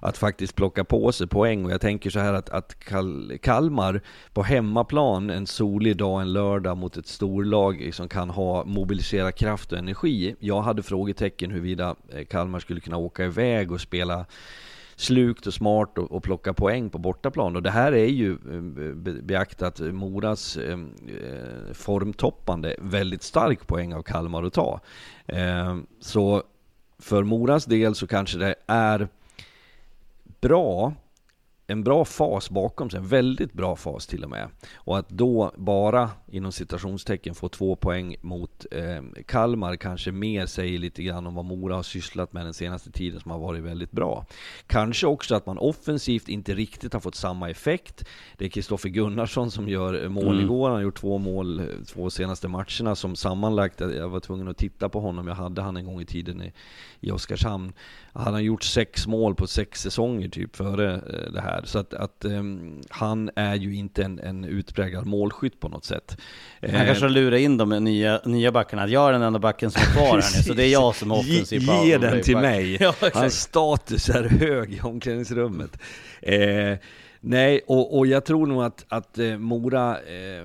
Att faktiskt plocka på sig poäng. Och jag tänker så här att, att Kal Kalmar på hemmaplan en solig dag, en lördag mot ett storlag som kan ha mobilisera kraft och energi. Jag hade frågetecken huruvida eh, Kalmar skulle kunna åka iväg och spela slukt och smart och, och plocka poäng på bortaplan. Och det här är ju eh, beaktat Moras eh, eh, formtoppande väldigt stark poäng av Kalmar att ta. Eh, så för Moras del så kanske det är bra en bra fas bakom sig, en väldigt bra fas till och med. Och att då bara, inom citationstecken, få två poäng mot eh, Kalmar kanske mer säger lite grann om vad Mora har sysslat med den senaste tiden som har varit väldigt bra. Kanske också att man offensivt inte riktigt har fått samma effekt. Det är Kristoffer Gunnarsson som gör mål mm. igår, han har gjort två mål två senaste matcherna som sammanlagt, jag var tvungen att titta på honom, jag hade han en gång i tiden i, i Oskarshamn. Han har gjort sex mål på sex säsonger typ före eh, det här. Så att, att um, han är ju inte en, en utpräglad målskytt på något sätt. Han eh, kanske har lurat in de nya, nya backarna. Jag är den enda backen som är kvar här nu, så det är jag som är offensiv. Ge, ge den till mig. Ja, Hans status är hög i omklädningsrummet. Eh, nej, och, och jag tror nog att, att eh, Mora eh,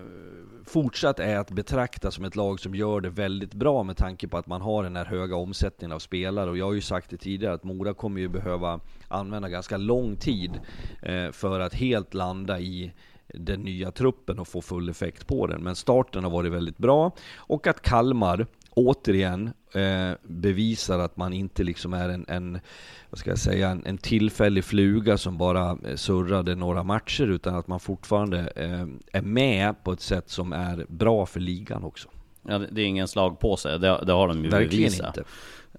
fortsatt är att betrakta som ett lag som gör det väldigt bra med tanke på att man har den här höga omsättningen av spelare. Och jag har ju sagt det tidigare att Mora kommer ju behöva använda ganska lång tid eh, för att helt landa i den nya truppen och få full effekt på den. Men starten har varit väldigt bra och att Kalmar återigen eh, bevisar att man inte liksom är en, en vad ska jag säga, en, en tillfällig fluga som bara eh, surrade några matcher utan att man fortfarande eh, är med på ett sätt som är bra för ligan också. Ja, det är ingen slag på sig, det, det har de ju Verkligen bevisat. inte.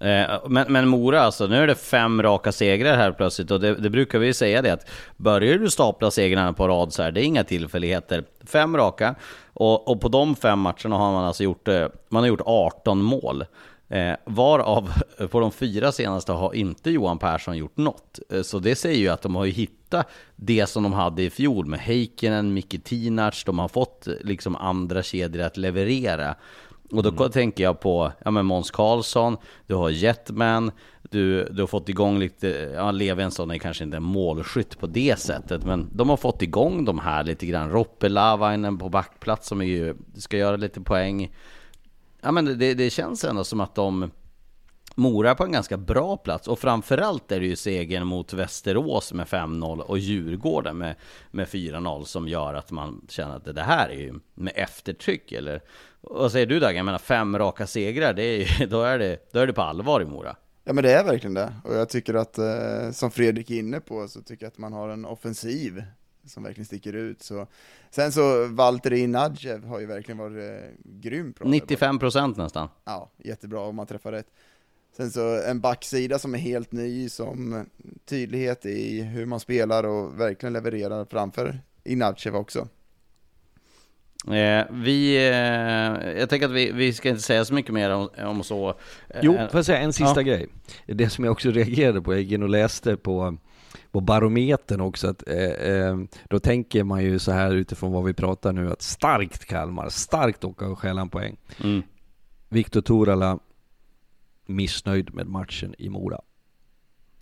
Eh, men, men Mora alltså, nu är det fem raka segrar här plötsligt och det, det brukar vi ju säga det att börjar du stapla segrarna på rad så här, det är inga tillfälligheter. Fem raka och, och på de fem matcherna har man alltså gjort, eh, man har gjort 18 mål. Eh, varav eh, på de fyra senaste har inte Johan Persson gjort något. Eh, så det säger ju att de har ju hittat det som de hade i fjol med Heikkinen, Micke Tinac, de har fått liksom andra kedjor att leverera. Och då tänker jag på ja, men Måns Karlsson, du har Jetman, du, du har fått igång lite, ja Levensson är kanske inte en målskytt på det sättet, men de har fått igång de här lite grann. Roppe Lavainen på backplats som är ju, ska göra lite poäng. Ja men det, det känns ändå som att de Mora på en ganska bra plats och framförallt är det ju segern mot Västerås med 5-0 och Djurgården med, med 4-0 som gör att man känner att det här är ju med eftertryck eller vad säger du Dag? Jag menar fem raka segrar, det är då, är det, då är det på allvar i Mora. Ja men det är verkligen det, och jag tycker att, eh, som Fredrik är inne på, så tycker jag att man har en offensiv som verkligen sticker ut. Så. Sen så, Valtteri Nadjev har ju verkligen varit eh, grym bra. 95% nästan. Ja, jättebra om man träffar rätt. Sen så en backsida som är helt ny, som tydlighet i hur man spelar och verkligen levererar framför Inachev också. Eh, vi, eh, jag tänker att vi, vi ska inte säga så mycket mer om, om så. Eh, Jo, får jag säga en sista ja. grej? Det som jag också reagerade på, jag gick in och läste på, på barometern också, att eh, eh, då tänker man ju så här utifrån vad vi pratar nu, att starkt Kalmar, starkt åka och stjäla en poäng. Mm. Viktor Torala missnöjd med matchen i Mora.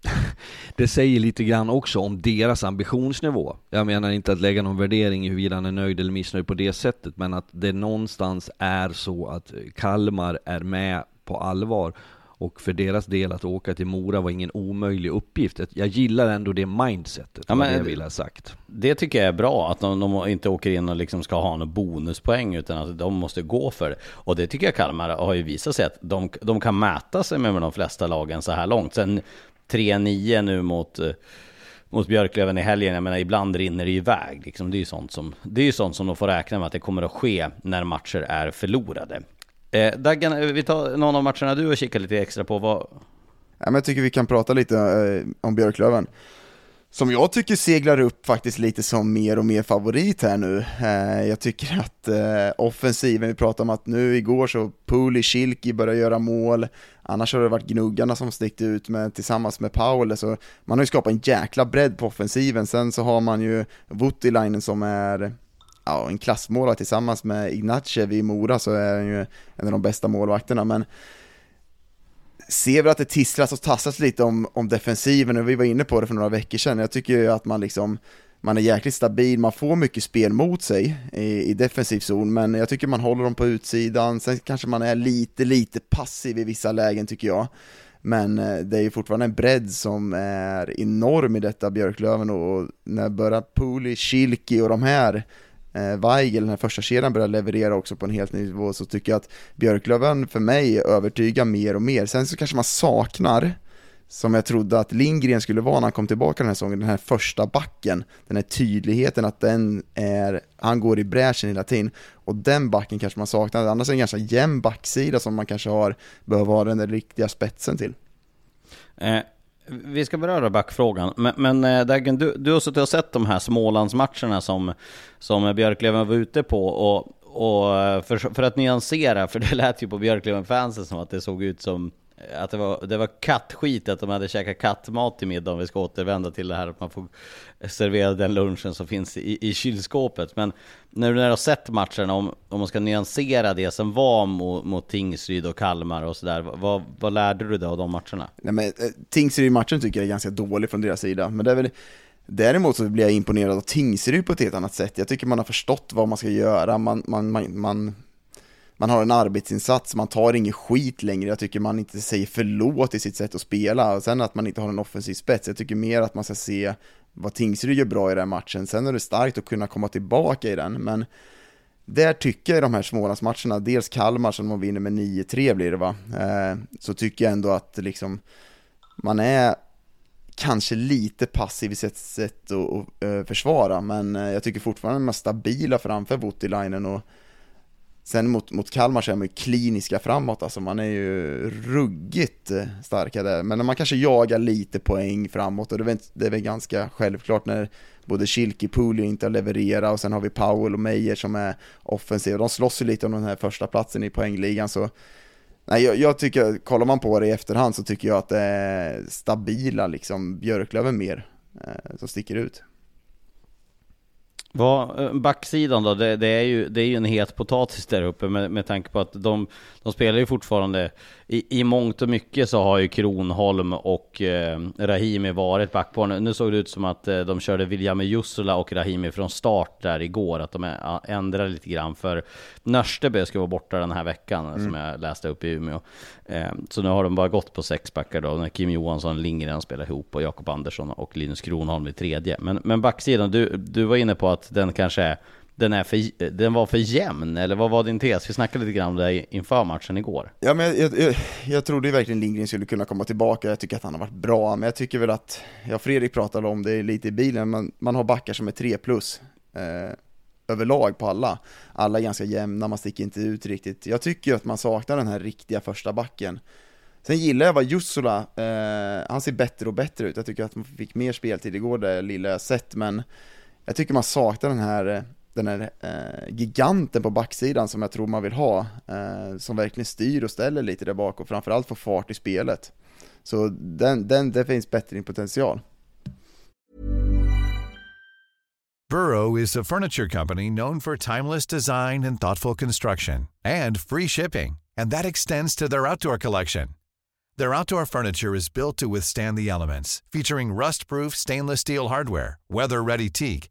Det säger lite grann också om deras ambitionsnivå. Jag menar inte att lägga någon värdering i huruvida han är nöjd eller missnöjd på det sättet, men att det någonstans är så att Kalmar är med på allvar. Och för deras del att åka till Mora var ingen omöjlig uppgift. Jag gillar ändå det mindsetet, Ja, men det jag vill ha sagt. Det tycker jag är bra, att de, de inte åker in och liksom ska ha någon bonuspoäng, utan att de måste gå för det. Och det tycker jag Kalmar har ju visat sig att de, de kan mäta sig med de flesta lagen så här långt. Sen 3-9 nu mot, eh, mot Björklöven i helgen, jag menar ibland rinner det iväg. Liksom. Det är ju sånt som, det är ju sånt som de får räkna med att det kommer att ske när matcher är förlorade. Eh, Daggan, eh, vi tar någon av matcherna du har kikat lite extra på. Vad, Ja, men jag tycker vi kan prata lite eh, om Björklöven. Som jag tycker seglar upp faktiskt lite som mer och mer favorit här nu. Eh, jag tycker att eh, offensiven, vi pratade om att nu igår så Puli, Schilki börjar göra mål, annars har det varit gnuggarna som stickt ut med, tillsammans med Paul, så man har ju skapat en jäkla bredd på offensiven. Sen så har man ju Voutilainen som är ja, en klassmålare tillsammans med Ignacev i Mora så är han ju en av de bästa målvakterna, men ser väl att det tisslas och tassas lite om, om defensiven och vi var inne på det för några veckor sedan. Jag tycker ju att man liksom man är jäkligt stabil, man får mycket spel mot sig i, i defensiv zon, men jag tycker man håller dem på utsidan, sen kanske man är lite, lite passiv i vissa lägen tycker jag. Men eh, det är ju fortfarande en bredd som är enorm i detta Björklöven och när börjar Puli, Schilki och de här eh, Weigel, den här första kedjan börjar leverera också på en helt ny nivå så tycker jag att Björklöven för mig övertygar mer och mer. Sen så kanske man saknar, som jag trodde att Lindgren skulle vara när han kom tillbaka den här säsongen, den här första backen, den här tydligheten att den är, han går i bräschen hela tiden och den backen kanske man saknar, annars är det en ganska jämn backsida som man kanske har, behöver ha den där riktiga spetsen till. Eh, vi ska beröra backfrågan, men, men Dagen, Daggen, du, du har suttit och sett de här Smålandsmatcherna som, som Björklöven var ute på och, och eh, för, för att nyansera, för det lät ju på Björklöven-fansen som att det såg ut som att det var, det var kattskit, att de hade käkat kattmat till middag om vi ska återvända till det här att man får servera den lunchen som finns i, i kylskåpet. Men när du när du har sett matcherna, om, om man ska nyansera det som var mot, mot Tingsryd och Kalmar och sådär, vad, vad lärde du dig av de matcherna? Nej men eh, Tingsryd-matchen tycker jag är ganska dålig från deras sida, men det är väl Däremot så blir jag imponerad av Tingsryd på ett helt annat sätt. Jag tycker man har förstått vad man ska göra. Man, man, man, man, man har en arbetsinsats, man tar ingen skit längre. Jag tycker man inte säger förlåt i sitt sätt att spela. Och sen att man inte har en offensiv spets. Jag tycker mer att man ska se vad Tingsryd gör bra i den här matchen. Sen är det starkt att kunna komma tillbaka i den, men där tycker jag i de här Smålandsmatcherna, dels Kalmar som de vinner med 9-3 blir det va, eh, så tycker jag ändå att liksom man är kanske lite passiv i sitt sätt att eh, försvara, men eh, jag tycker fortfarande de är stabila framför Voutilainen och sen mot, mot Kalmar så är man ju kliniska framåt, alltså man är ju ruggigt eh, starka där, men man kanske jagar lite poäng framåt och det är väl, det är väl ganska självklart när både Schilke Pulio inte har levererat och sen har vi Powell och Meyer som är offensiva, de slåss ju lite om den här första platsen i poängligan så Nej, jag, jag, tycker, kollar man på det i efterhand så tycker jag att det är stabila liksom Björklöven mer eh, som sticker ut. Vad, eh, backsidan då, det, det, är ju, det är ju en het potatis där uppe med, med tanke på att de, de spelar ju fortfarande i, i mångt och mycket så har ju Kronholm och eh, Rahimi varit backpar. Nu såg det ut som att eh, de körde William Jussula och Rahimi från start där igår, att de ändrade lite grann för Nörsteby ska vara borta den här veckan, mm. som jag läste upp i Umeå. Eh, så nu har de bara gått på sex backar då, när Kim Johansson, Lindgren spelar ihop och Jakob Andersson och Linus Kronholm i tredje. Men, men backsidan, du, du var inne på att den kanske är den, är för, den var för jämn, eller vad var din tes? Vi snackade lite grann om det inför matchen igår. Ja, men jag, jag, jag trodde verkligen Lindgren skulle kunna komma tillbaka, jag tycker att han har varit bra, men jag tycker väl att, ja Fredrik pratade om det lite i bilen, man, man har backar som är 3 plus eh, överlag på alla. Alla är ganska jämna, man sticker inte ut riktigt. Jag tycker ju att man saknar den här riktiga första backen. Sen gillar jag vad Jussola, eh, han ser bättre och bättre ut. Jag tycker att man fick mer speltid igår, det lilla jag sett, men jag tycker man saknar den här eh, den här eh, giganten på backsidan som jag tror man vill ha, eh, som verkligen styr och ställer lite där bak och framförallt får fart i spelet. Så den, den, det finns bättre potential. Burrow is a furniture company known for timeless design and thoughtful construction and free shipping, and that extends to their outdoor collection. Their outdoor furniture is built to withstand the elements, featuring rust-proof stainless steel hardware, weather-ready teak,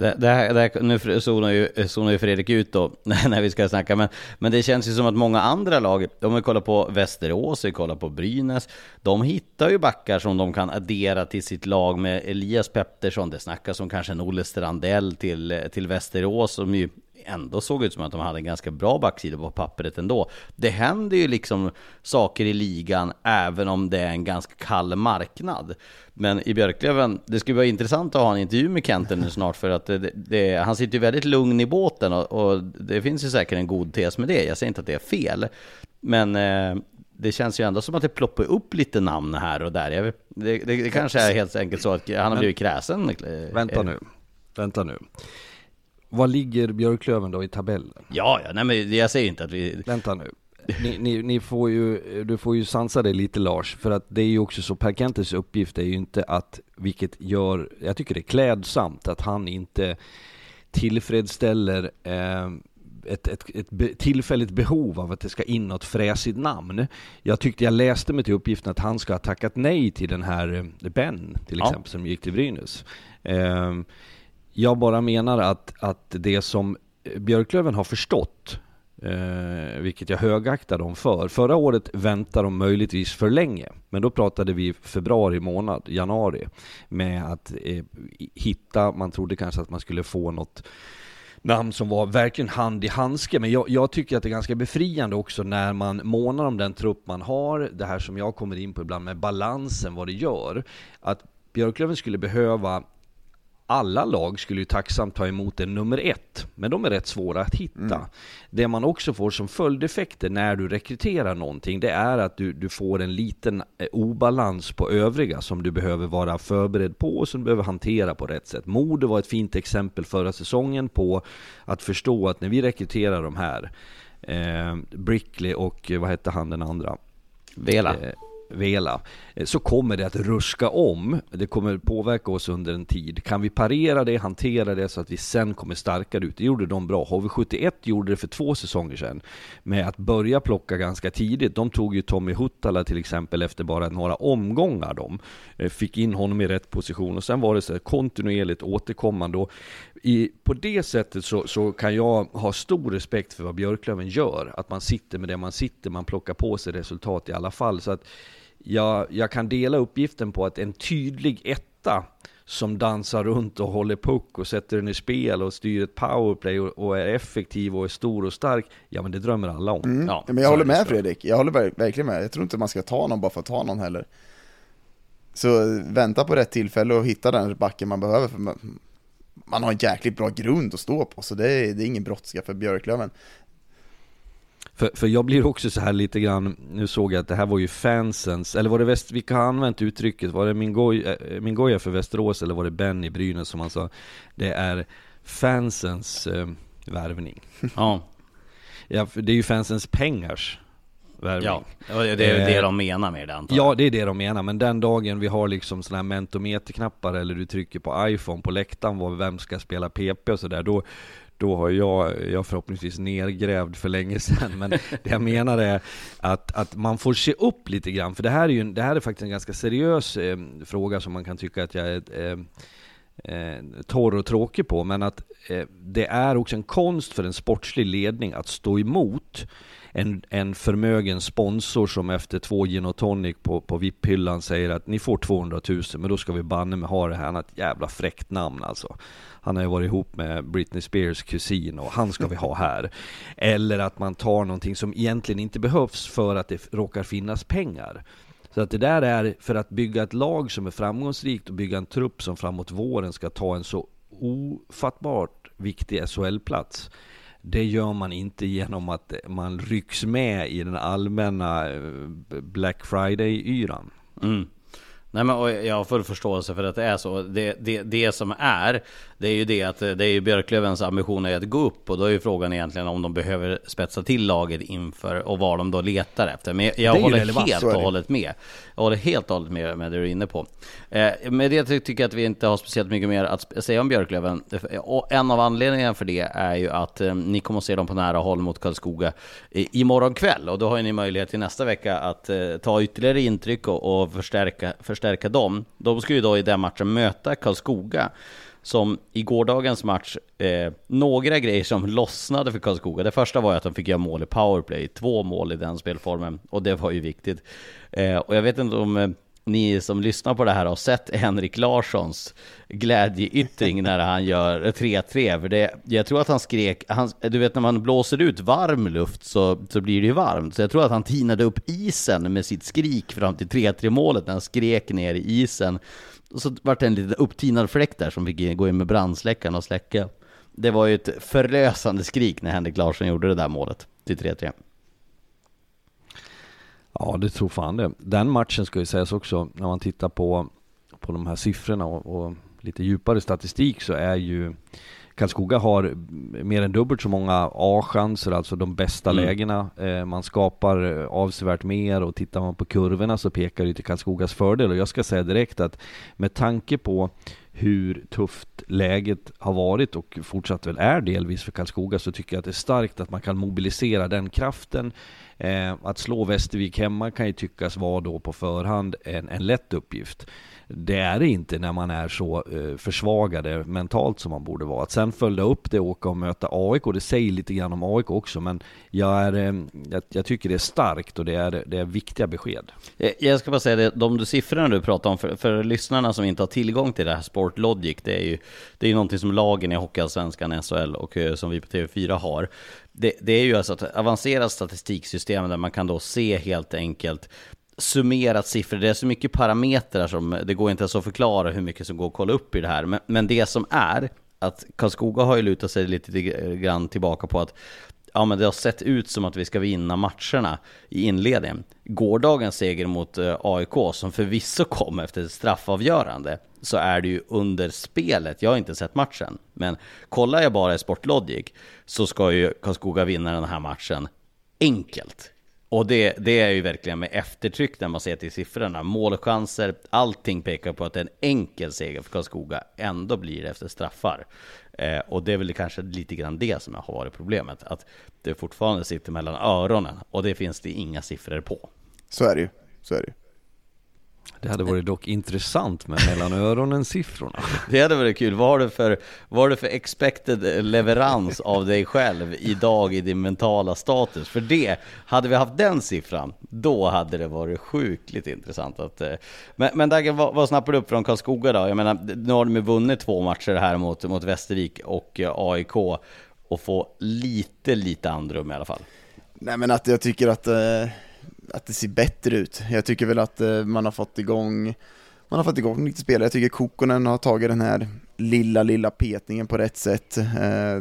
Det, det här, det här, nu zonar ju, eh, zonar ju Fredrik ut då när vi ska snacka, men, men det känns ju som att många andra lag, om vi kollar på Västerås, vi kollar på Brynäs, de hittar ju backar som de kan addera till sitt lag med Elias Pettersson, det snackas om kanske en Olle Strandell till, eh, till Västerås, som ju ändå såg ut som att de hade en ganska bra backsida på pappret ändå. Det händer ju liksom saker i ligan även om det är en ganska kall marknad. Men i Björklöven, det skulle vara intressant att ha en intervju med Kenter nu snart för att det, det, han sitter ju väldigt lugn i båten och, och, det finns ju säkert en god tes med det. Jag säger inte att det är fel. Men eh, det känns ju ändå som att det ploppar upp lite namn här och där. Vet, det, det, det, kanske är helt enkelt så att han har blivit kräsen. Vänta nu, vänta nu. Vad ligger Björklöven då i tabellen? Ja, ja, nej men jag säger inte att vi... Vänta nu. Ni, ni, ni, får ju, du får ju sansa det lite Lars, för att det är ju också så, Per Kentes uppgift är ju inte att, vilket gör, jag tycker det är klädsamt att han inte tillfredsställer eh, ett, ett, ett tillfälligt behov av att det ska in något fräsigt namn. Jag tyckte jag läste mig till uppgiften att han ska ha tackat nej till den här eh, Ben, till ja. exempel, som gick till Brynäs. Eh, jag bara menar att, att det som Björklöven har förstått Eh, vilket jag högaktar dem för. Förra året väntade de möjligtvis för länge. Men då pratade vi februari månad, januari. Med att eh, hitta, man trodde kanske att man skulle få något namn som var verkligen hand i handske. Men jag, jag, tycker att det är ganska befriande också när man månar om den trupp man har. Det här som jag kommer in på ibland med balansen, vad det gör. Att Björklöven skulle behöva alla lag skulle ju tacksamt ta emot en nummer ett, men de är rätt svåra att hitta. Mm. Det man också får som följdeffekter när du rekryterar någonting, det är att du, du får en liten eh, obalans på övriga som du behöver vara förberedd på och som du behöver hantera på rätt sätt. Mode var ett fint exempel förra säsongen på att förstå att när vi rekryterar de här, eh, Brickley och vad hette han den andra? Vela. Eh, vela, eh, så kommer det att ruska om. Det kommer påverka oss under en tid. Kan vi parera det, hantera det så att vi sen kommer starkare ut? Det gjorde de bra. HV71 gjorde det för två säsonger sedan med att börja plocka ganska tidigt. De tog ju Tommy Huttala till exempel efter bara några omgångar. De eh, fick in honom i rätt position och sen var det så kontinuerligt återkommande. Och i, på det sättet så, så, kan jag ha stor respekt för vad Björklöven gör. Att man sitter med det man sitter, man plockar på sig resultat i alla fall. Så att jag, jag kan dela uppgiften på att en tydlig etta som dansar runt och håller puck och sätter den i spel och styr ett powerplay och, och är effektiv och är stor och stark. Ja men det drömmer alla om. Mm. Ja, men jag håller med Fredrik, jag håller verkligen med. Jag tror inte man ska ta någon bara för att ta någon heller. Så vänta på rätt tillfälle och hitta den backen man behöver. För man, man har en jäkligt bra grund att stå på, så det är, det är ingen brådska för Björklöven. För, för jag blir också så här lite grann, nu såg jag att det här var ju fansens, eller var det väst, vilka har använt uttrycket? Var det Mingoja, eh, Mingoja för Västerås eller var det Ben i Brynäs som han sa? Det är fansens eh, värvning. Ja. ja, för det är ju fansens pengars värvning. Ja, det är det eh, de menar med det antar jag. Ja, det är det de menar, men den dagen vi har liksom sådana här mentometerknappar eller du trycker på iPhone på läktaren, vem ska spela PP och sådär, då, då har jag, jag förhoppningsvis nergrävd för länge sedan. Men det jag menar är att, att man får se upp lite grann. För det här är ju det här är faktiskt en ganska seriös eh, fråga som man kan tycka att jag är eh, eh, torr och tråkig på. Men att eh, det är också en konst för en sportslig ledning att stå emot en, en förmögen sponsor som efter två gin och tonic på, på VIP-hyllan säger att ni får 200 000 men då ska vi banne med ha det här. Han har ett jävla fräckt namn alltså. Han har ju varit ihop med Britney Spears kusin och han ska vi ha här. Eller att man tar någonting som egentligen inte behövs för att det råkar finnas pengar. Så att det där är för att bygga ett lag som är framgångsrikt och bygga en trupp som framåt våren ska ta en så ofattbart viktig SHL-plats. Det gör man inte genom att man rycks med i den allmänna eh, Black Friday-yran. Mm. Nej men jag har full förståelse för att det är så. Det, det, det som är, det är ju det att det är ju Björklövens ambition är att gå upp och då är ju frågan egentligen om de behöver spetsa till laget inför och vad de då letar efter. Men jag håller helt och hållet med. Jag håller helt och hållet med med det du är inne på. Eh, med det tycker jag att vi inte har speciellt mycket mer att säga om Björklöven. Och en av anledningarna för det är ju att eh, ni kommer att se dem på nära håll mot Karlskoga i, imorgon kväll. Och då har ni möjlighet till nästa vecka att eh, ta ytterligare intryck och, och förstärka, förstärka dem. De ska ju då i den matchen möta Karlskoga som i gårdagens match, eh, några grejer som lossnade för Karlskoga. Det första var ju att de fick göra mål i powerplay, två mål i den spelformen, och det var ju viktigt. Eh, och jag vet inte om eh, ni som lyssnar på det här har sett Henrik Larssons glädjeyttring när han gör 3-3. För det, jag tror att han skrek, han, du vet när man blåser ut varm luft så, så blir det ju varmt. Så jag tror att han tinade upp isen med sitt skrik fram till 3-3 målet när han skrek ner i isen. Och så vart det en liten upptinad fläkt där som fick gå in med brandsläckaren och släcka. Det var ju ett förlösande skrik när Henrik Larsson gjorde det där målet till 3-3. Ja, det tror fan det. Den matchen ska ju sägas också, när man tittar på, på de här siffrorna och, och lite djupare statistik så är ju Karlskoga har mer än dubbelt så många A-chanser, alltså de bästa Mm. lägena. Eh, man skapar eh, avsevärt mer och tittar man på kurvorna så pekar det till Karlskogas fördel. Och jag ska säga direkt att med tanke på hur tufft läget har varit och fortsatt väl är delvis för Karlskoga så tycker jag att det är starkt att man kan mobilisera den kraften. Eh, att slå Västervik hemma kan ju tyckas vara då på förhand en, en lätt uppgift. Det är det inte när man är så eh, försvagade mentalt som man borde vara. Att sen följa upp det och åka och möta AIK, det säger lite grann om AIK också, men jag, är, eh, jag, jag tycker det är starkt och det är, det är viktiga besked. Eh, jag ska bara säga det, de siffrorna du pratar om, för, för lyssnarna som inte har tillgång till det här Sportlogic, det är ju det är ju någonting som lagen i Hockeyallsvenskan, SHL och som vi på TV4 har. Det, det är ju alltså ett avancerat statistiksystem där man kan då se helt enkelt summerat siffror. Det är så mycket parametrar som det går inte ens att förklara hur mycket som går att kolla upp i det här. Men, men det som är att Karlskoga har ju lutat sig lite eh, grann tillbaka på att ja, men det har sett ut som att vi ska vinna matcherna i inledningen. Gårdagens seger mot eh, AIK, som förvisso kom efter ett straffavgörande, så är det ju under spelet. Jag har inte sett matchen, men kollar jag bara i Sportlogic så ska ju Karlskoga vinna den här matchen enkelt. Och det, det är ju verkligen med eftertryck när man ser till siffrorna. Målchanser, allting pekar på att det är en enkel seger för Karlskoga ändå blir det efter straffar. Eh, och det är väl kanske lite grann det som har varit problemet. Att det fortfarande sitter mellan öronen och det finns det inga siffror på. Så är det ju, så är det ju. Det hade varit dock intressant med mellan öronen-siffrorna. Det hade varit kul. Vad har du för, vad har du för expected leverans av dig själv idag i din mentala status? För det, hade vi haft den siffran, då hade det varit sjukligt intressant. Att, eh, men, men Dagge, vad, vad snappar du upp från Karlskoga då? Jag menar, nu har de ju vunnit två matcher här mot, mot Västervik och eh, AIK och få lite, lite andrum i alla fall. Nej men att jag tycker att, eh, att det ser bättre ut. Jag tycker väl att eh, man har fått igång man har fått igång lite spelare. Jag tycker Kokkonen har tagit den här lilla, lilla petningen på rätt sätt. Eh,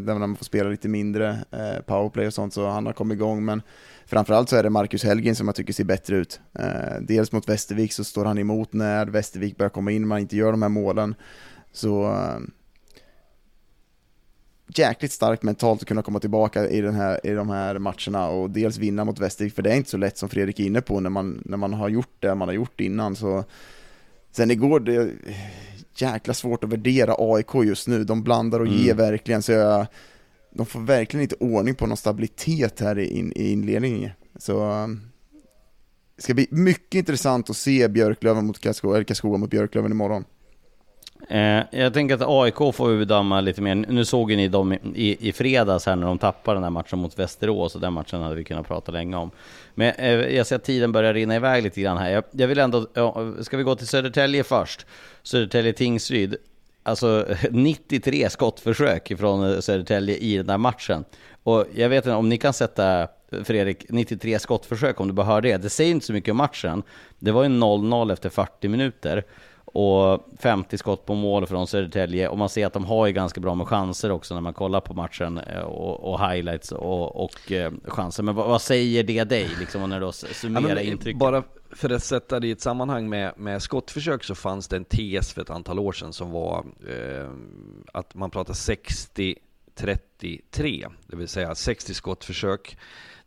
där man får spela lite mindre eh, powerplay och sånt, så han har kommit igång. Men framförallt så är det Marcus Helgin som jag tycker ser bättre ut. Eh, dels mot Västervik så står han emot när Västervik börjar komma in, man inte gör de här målen. Så eh, jäkligt starkt mentalt att kunna komma tillbaka i, den här, i de här matcherna och dels vinna mot Västervik, för det är inte så lätt som Fredrik är inne på när man, när man har gjort det man har gjort innan. Så. Sen igår, det är jäkla svårt att värdera AIK just nu, de blandar och ger verkligen, så jag, de får verkligen inte ordning på någon stabilitet här i, i inledningen. Så um, det ska bli mycket intressant att se Björklöven mot Karlskoga, eller Karlskoga mot Björklöven imorgon. Eh, jag tänker att AIK får vi bedöma lite mer. Nu såg ju ni dem i, i, i fredags här när de tappade den här matchen mot Västerås och den matchen hade vi kunnat prata länge om. Men eh, jag ser att tiden börjar rinna iväg lite grann här. Jag, jag vill ändå, ja, ska vi gå till Södertälje först? Södertälje Tingsryd. Alltså 93 skottförsök från eh, Södertälje i den här matchen. Och jag vet inte om ni kan sätta eh, Fredrik, 93 skottförsök om du bara hör det. Det säger inte så mycket om matchen. Det var ju 0-0 efter 40 minuter och 50 skott på mål från Södertälje och man ser att de har ju ganska bra med chanser också när man kollar på matchen eh, och, och highlights och, och eh, chanser. Men vad, vad, säger det dig liksom när du summerar ja, intrycket? Bara för att sätta det i ett sammanhang med, med skottförsök så fanns det en tes för ett antal år sedan som var eh, att man pratar 60-33, det vill säga 60 skottförsök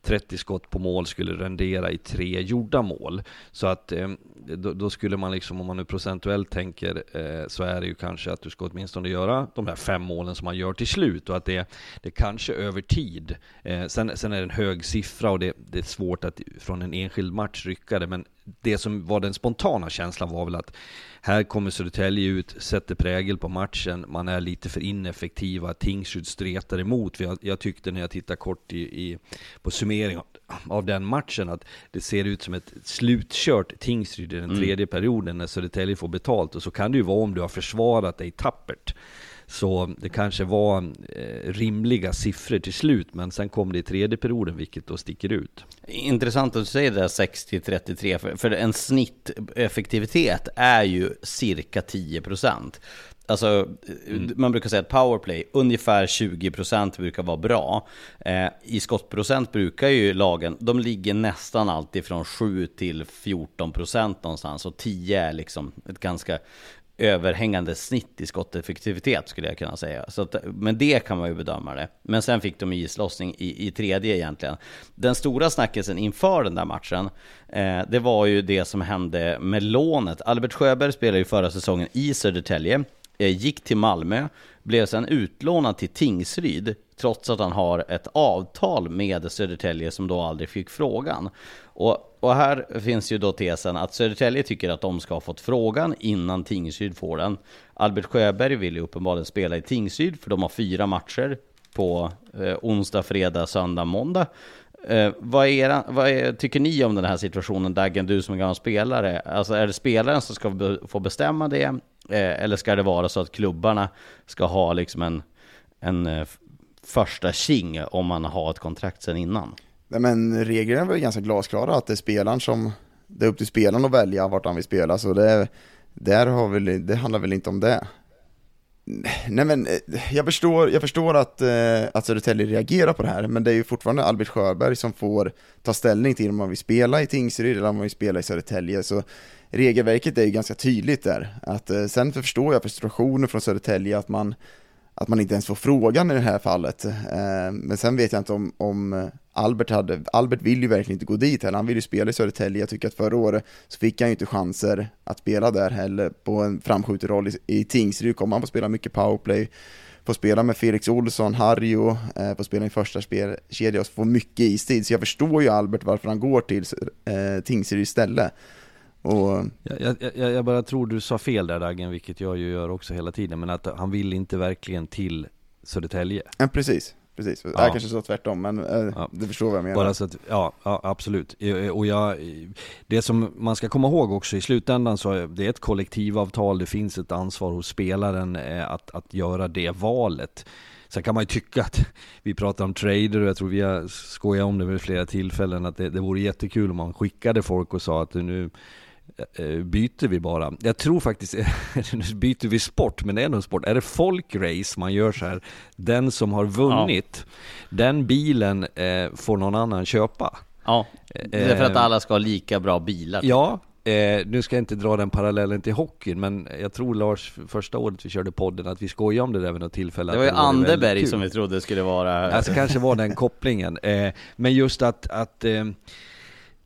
30 skott på mål skulle rendera i tre gjorda mål. Så att eh, då, då, skulle man liksom, om man nu procentuellt tänker, eh, så är det ju kanske att du ska åtminstone göra de här fem målen som man gör till slut. Och att det, det kanske över tid. Eh, sen, sen är det en hög siffra och det, det är svårt att från en enskild match rycka det, men det som var den spontana känslan var väl att här kommer Södertälje ut, sätter prägel på matchen, man är lite för ineffektiva, Tingsryd stretar emot. Jag, jag tyckte när jag tittade kort i, i, på summering av, den matchen att det ser ut som ett slutkört Tingsryd i den tredje mm. perioden när Södertälje får betalt. Och så kan det ju vara om du har försvarat dig tappert. Så det kanske var eh, rimliga siffror till slut, men sen kom det i tredje perioden, vilket då sticker ut. Intressant att du säger det där 60-33, för, för en snitteffektivitet är ju cirka 10%. Alltså, mm. man brukar säga att powerplay, ungefär 20% brukar vara bra. Eh, I skottprocent brukar ju lagen, de ligger nästan alltid från 7 till 14% någonstans. Och 10 är liksom ett ganska överhängande snitt i skotteffektivitet skulle jag kunna säga. Så att, men det kan man ju bedöma det. Men sen fick de islossning i, i tredje egentligen. Den stora snackisen inför den där matchen, eh, det var ju det som hände med lånet. Albert Sjöberg spelade ju förra säsongen i Södertälje, Eh, gick till Malmö, blev sen utlånad till Tingsryd, trots att han har ett avtal med Södertälje som då aldrig fick frågan. Och, och här finns ju då tesen att Södertälje tycker att de ska ha fått frågan innan Tingsryd får den. Albert Sjöberg vill ju uppenbarligen spela i Tingsryd, för de har fyra matcher på eh, onsdag, fredag, söndag, måndag. Eh, vad, era, vad är, tycker ni om den här situationen, Daggen, du som är gammal spelare? Alltså är det spelaren som ska be, få bestämma det? Eh, eller ska det vara så att klubbarna ska ha liksom en, en eh, första king om man har ett kontrakt sen innan? Nej, men reglerna är väl ganska glasklara att det är spelaren som, det är upp till spelaren att välja vart han vill spela, så det, där har väl, det handlar väl inte om det. Nej men, eh, jag förstår, jag förstår att, att Södertälje reagerar på det här, men det är ju fortfarande Albert Sjöberg som får ta ställning till om man vill spela i Tingsryd eller om man vill spela i Södertälje, så regelverket är ju ganska tydligt där. Att, eh, sen förstår jag frustrationen från Södertälje att man, att man inte ens får frågan i det här fallet. Eh, men sen vet jag inte om, om Albert hade, Albert vill ju verkligen inte gå dit heller, han vill ju spela i Södertälje, jag tycker att förra året så fick han ju inte chanser att spela där heller på en framskjuten roll i, i Tingsryd, kommer han få spela mycket powerplay, få spela med Felix Olsson, Harjo, eh, få spela i första spelkedja och få mycket istid, så jag förstår ju Albert varför han går till eh, Tingsryd istället. Och... Jag, jag, jag, bara tror du sa fel där Dagen, vilket jag ju gör också hela tiden, men att han vill inte verkligen till Södertälje. Ja, precis precis. Ja. Jag kanske sa tvärtom, men äh, ja. du förstår vad jag menar. Bara så att, ja, ja, absolut. Och jag, det som man ska komma ihåg också i slutändan så är det ett kollektivavtal, det finns ett ansvar hos spelaren eh, att, att göra det valet. Sen kan man ju tycka att vi pratar om trader och jag tror vi har skojat om det vid flera tillfällen att det, det vore jättekul om man skickade folk och sa att nu Eh, byter vi bara. Jag tror faktiskt, nu byter vi sport, men det är nog sport. Är det folkrace man gör så här, den som har vunnit, ja. den bilen eh, får någon annan köpa. Ja, det är för att eh, alla ska ha lika bra bilar. Ja, Eh, nu ska jag inte dra den parallellen till hockeyn, men jag tror Lars, första året vi körde podden, att vi skojade om det där vid något tillfälle. Det var ju Anderberg som vi trodde skulle vara... Alltså kanske var den kopplingen. Eh, men just att, att eh,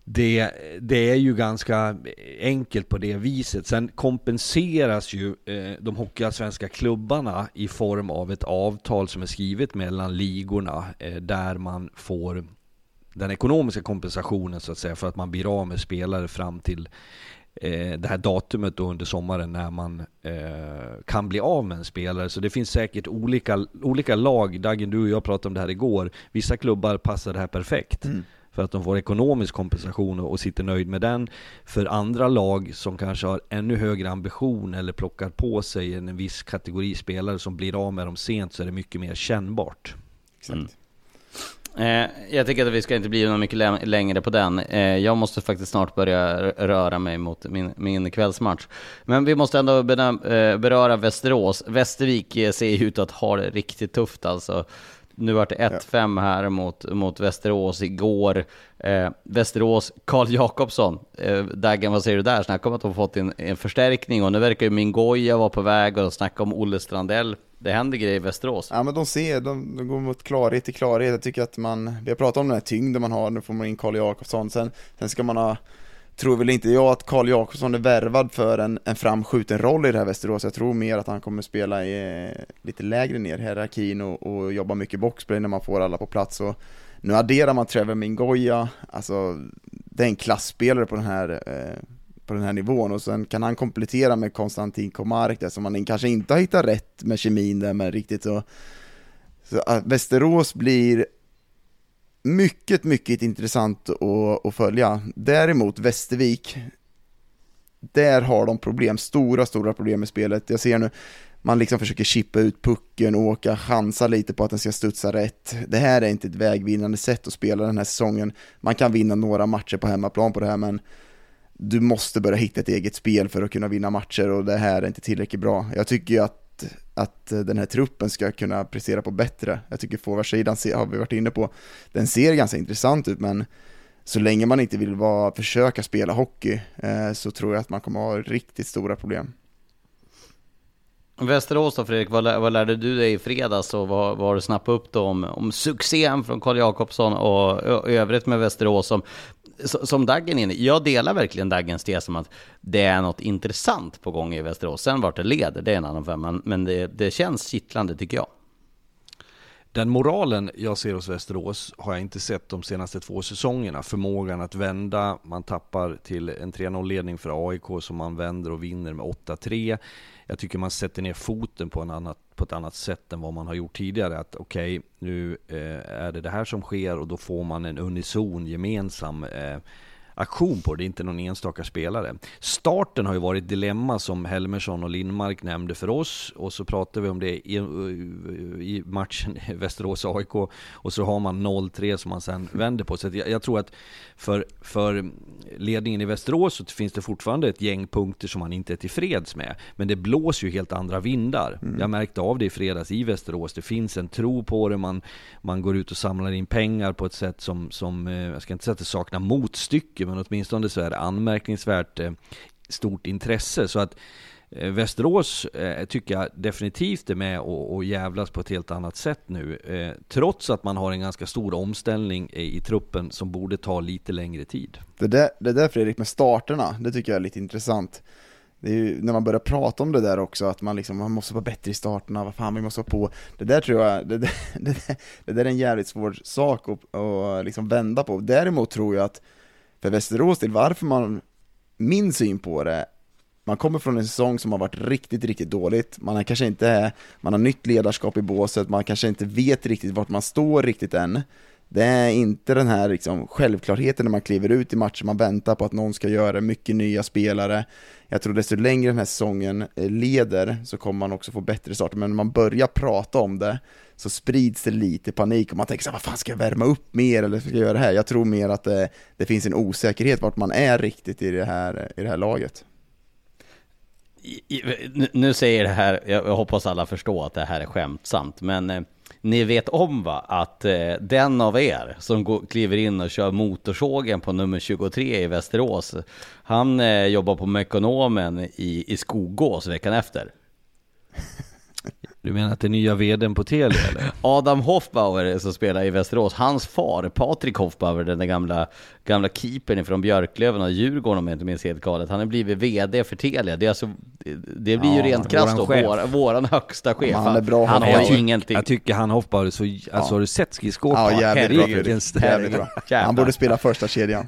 det, det är ju ganska enkelt på det viset. Sen kompenseras ju eh, de hockeyallsvenska klubbarna i form av ett avtal som är skrivet mellan ligorna eh, där man får den ekonomiska kompensationen så att säga för att man blir av med spelare fram till eh, det här datumet då under sommaren när man eh, kan bli av med en spelare. Så det finns säkert olika, olika lag, Dagen du och jag pratade om det här igår, vissa klubbar passar det här perfekt. Mm för att de får ekonomisk kompensation och sitter nöjd med den. För andra lag som kanske har ännu högre ambition eller plockar på sig en viss kategori spelare som blir av med dem sent så är det mycket mer kännbart. Exakt. Mm. Eh, jag tycker att vi ska inte bli något mycket längre på den. Eh, jag måste faktiskt snart börja röra mig mot min, min kvällsmatch. Men vi måste ändå eh, beröra Västerås. Västervik ser ut att ha det riktigt tufft alltså. Nu vart det 1-5 här mot, mot Västerås igår. Eh, Västerås, Karl Jakobsson. Eh, Daggen, vad säger du där? Snacka om att de fått en, en förstärkning och nu verkar ju Mingoja vara på väg och snacka om Olle Strandell. Det händer grejer i Västerås. Ja men de ser, de, de går mot klarhet till klarhet. Jag tycker att man, vi har pratat om den här tyngden man har, nu får man in Karl Jakobsson. Sen, sen ska man ha tror väl inte jag att Karl Jakobsson är värvad för en, en framskjuten roll i det här Västerås. Jag tror mer att han kommer spela i, eh, lite lägre ner i hierarkin och, och jobba mycket boxplay när man får alla på plats. Och nu adderar man Trevor Mingoya, alltså det är en klassspelare på den här eh, på den här nivån och sen kan han komplettera med Konstantin Komark där som man kanske inte har hittat rätt med kemin där men riktigt så, så eh, Västerås blir mycket, mycket intressant att, att följa. Däremot Västervik, där har de problem, stora, stora problem med spelet. Jag ser nu, man liksom försöker chippa ut pucken och åka, chansa lite på att den ska studsa rätt. Det här är inte ett vägvinnande sätt att spela den här säsongen. Man kan vinna några matcher på hemmaplan på det här, men du måste börja hitta ett eget spel för att kunna vinna matcher och det här är inte tillräckligt bra. Jag tycker ju att att eh, den här truppen ska kunna prestera på bättre. Jag tycker forwardsidan har vi varit inne på, den ser ganska intressant ut men så länge man inte vill vara, försöka spela hockey eh, så tror jag att man kommer ha riktigt stora problem. Västerås då Fredrik, vad, lär, vad lärde du dig i fredags och vad, vad har du snappat upp då om, om succén från Karl Jakobsson och, övrigt med Västerås som, som Daggen inne Jag delar verkligen Daggens tes om att det är något intressant på gång i Västerås. Sen vart det leder, det är en annan femma, men det, det känns kittlande tycker jag. Den moralen jag ser hos Västerås har jag inte sett de senaste två säsongerna. Förmågan att vända, man tappar till en 3-0-ledning för AIK som man vänder och vinner med 8-3. Jag tycker man sätter ner foten på, en annat, på ett annat sätt än vad man har gjort tidigare. Att okej, okay, nu eh, är det det här som sker och då får man en unison gemensam eh, aktion på det, inte någon enstaka spelare. Starten har ju varit dilemma som Helmersson och Lindmark nämnde för oss och så pratade vi om det i, i matchen Västerås-AIK och så har man 0-3 som man sen vänder på. Så jag, jag, tror att för, för ledningen i Västerås så finns det fortfarande ett gäng punkter som man inte är tillfreds med. Men det blåser ju helt andra vindar. Mm. Jag märkte av det i fredags i Västerås. Det finns en tro på det, man, man går ut och samlar in pengar på ett sätt som, som eh, jag ska inte säga att det saknar motstycke, men åtminstone så är det anmärkningsvärt eh, stort intresse. Så att eh, Västerås eh, tycker jag definitivt är med och, och jävlas på ett helt annat sätt nu. Trots att man har en ganska stor omställning i, i truppen som borde ta lite längre tid. Det där, det där Fredrik med starterna, det tycker jag är lite intressant. Det är ju när man börjar prata om det där också, att man liksom, man måste vara bättre i starterna, vad fan vi måste vara på. Det där tror jag, det, det, det, det där är en jävligt svår sak att, att liksom vända på. Däremot tror jag att för Västerås del, varför man, min syn på det, man kommer från en säsong som har varit riktigt, riktigt dåligt, man har kanske inte, man har nytt ledarskap i båset, man kanske inte vet riktigt vart man står riktigt än. Det är inte den här liksom självklarheten när man kliver ut i matcher, man väntar på att någon ska göra mycket nya spelare. Jag tror desto längre den här säsongen eh, leder så kommer man också få bättre starter, men när man börjar prata om det så sprids det lite panik och man tänker så här, vad fan ska jag värma upp mer eller ska jag göra det här? Jag tror mer att det, det finns en osäkerhet vart man är riktigt i det här, i det här laget. Nu säger det här, jag hoppas alla förstår att det här är skämtsamt, men eh, ni vet om va, att eh, den av er som går, kliver in och kör motorsågen på nummer 23 i Västerås, han eh, jobbar på Mekonomen i, i Skogås veckan efter. Du menar att det är nya vdn på Telia eller? Adam Hoffbauer som spelar i Västerås, hans far Patrik Hoffbauer, den där gamla, gamla keepern från Björklöven och Djurgården om jag inte minns helt galet, han har blivit vd för Telia. Det, är alltså, det blir ja, ju rent krasst då, vår, våran högsta chef. Han, är bra, han har ju ingenting. Jag tycker han Hoffbauer så, alltså ja. har du sett skridskoåkaren? Ja, jävligt bra. Jävligt bra. Han borde spela första kedjan.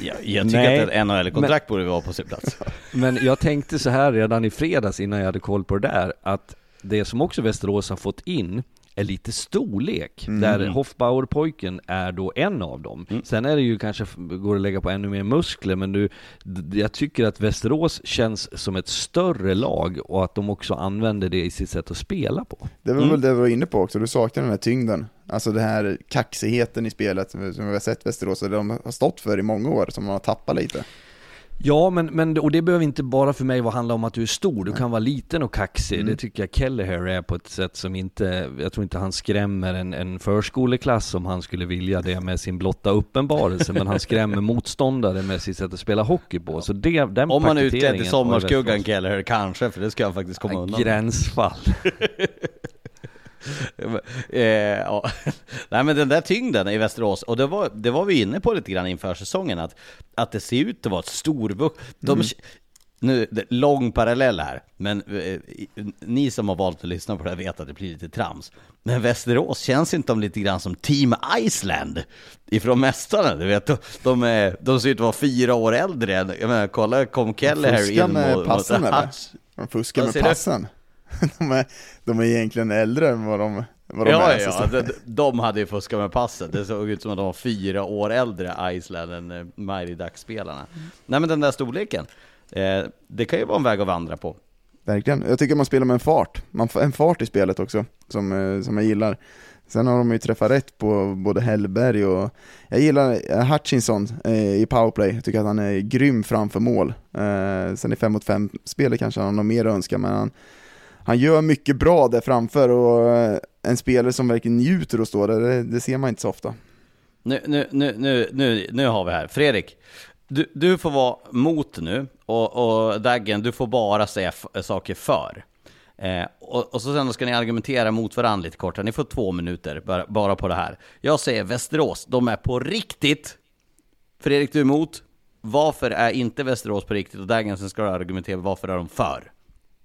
Ja, jag tycker Nej, att ett NHL-kontrakt borde vara på sin plats. Men jag tänkte så här redan i fredags innan jag hade koll på det där, att det som också Västerås har fått in är lite storlek, mm. där Hoffbauer-pojken är då en av dem. Mm. Sen är det ju kanske, går att lägga på ännu mer muskler, men du, jag tycker att Västerås känns som ett större lag och att de också använder det i sitt sätt att spela på. Det var mm. väl det vi var inne på också, du saknar den här tyngden. Alltså den här kaxigheten i spelet som vi har sett Västerås, och de har stått för i många år, som man har tappat lite. Ja, men, men och det behöver inte bara för mig handla om att du är stor. Du kan vara liten och kaxig. Mm. Det tycker jag Kelleher är på ett sätt som inte, jag tror inte han skrämmer en, en förskoleklass om han skulle vilja det med sin blotta uppenbarelse. men han skrämmer motståndare med sitt sätt att spela hockey på. Så det, den Om man är ute i sommarskuggan Kelleher, kanske, för det ska jag faktiskt komma undan. Gränsfall. eh, ja. Nej men den där tyngden i Västerås, och det var, det var vi inne på lite grann inför säsongen, att, att det ser ut att vara ett storvux... De, mm. Nu, lång parallell här, men eh, ni som har valt att lyssna på det här vet att det blir lite trams. Men Västerås känns inte de lite grann som Team Iceland ifrån Mästarna, du vet. De, de, är, de ser ut att vara fyra år äldre jag menar, kolla, kom Keller här in mot... passen eller? De fuskar med passen. de, är, de är egentligen äldre än vad de, vad de ja, är. Ja, de, de hade ju fuskat med passet. Det såg ut som att de var fyra år äldre, Iceland, än eh. Mm. Nej men den där storleken, eh, det kan ju vara en väg att vandra på. Verkligen. Jag tycker man spelar med en fart. Man får en fart i spelet också, som, eh, som jag gillar. Sen har de ju träffat rätt på både Hellberg och jag gillar eh, Hutchinson i powerplay, jag tycker att han är grym framför mål. Sen i 5 mot 5 spelet kanske han har något mer att önska, men han, han gör mycket bra där framför och eh, en spelare som verkligen njuter att stå där, det, det ser man inte så ofta. Nu, nu, nu, nu, nu, nu har vi här, Fredrik, du, du får vara mot nu och, och Daggen, du får bara säga eh, saker för. Eh, och, och så sen ska ni argumentera mot varandra lite kort. Ni får två minuter bara, bara på det här. Jag säger Västerås, de är på riktigt. Fredrik, du är emot. Varför är inte Västerås på riktigt? Och Dagensen ska du argumentera varför är de för?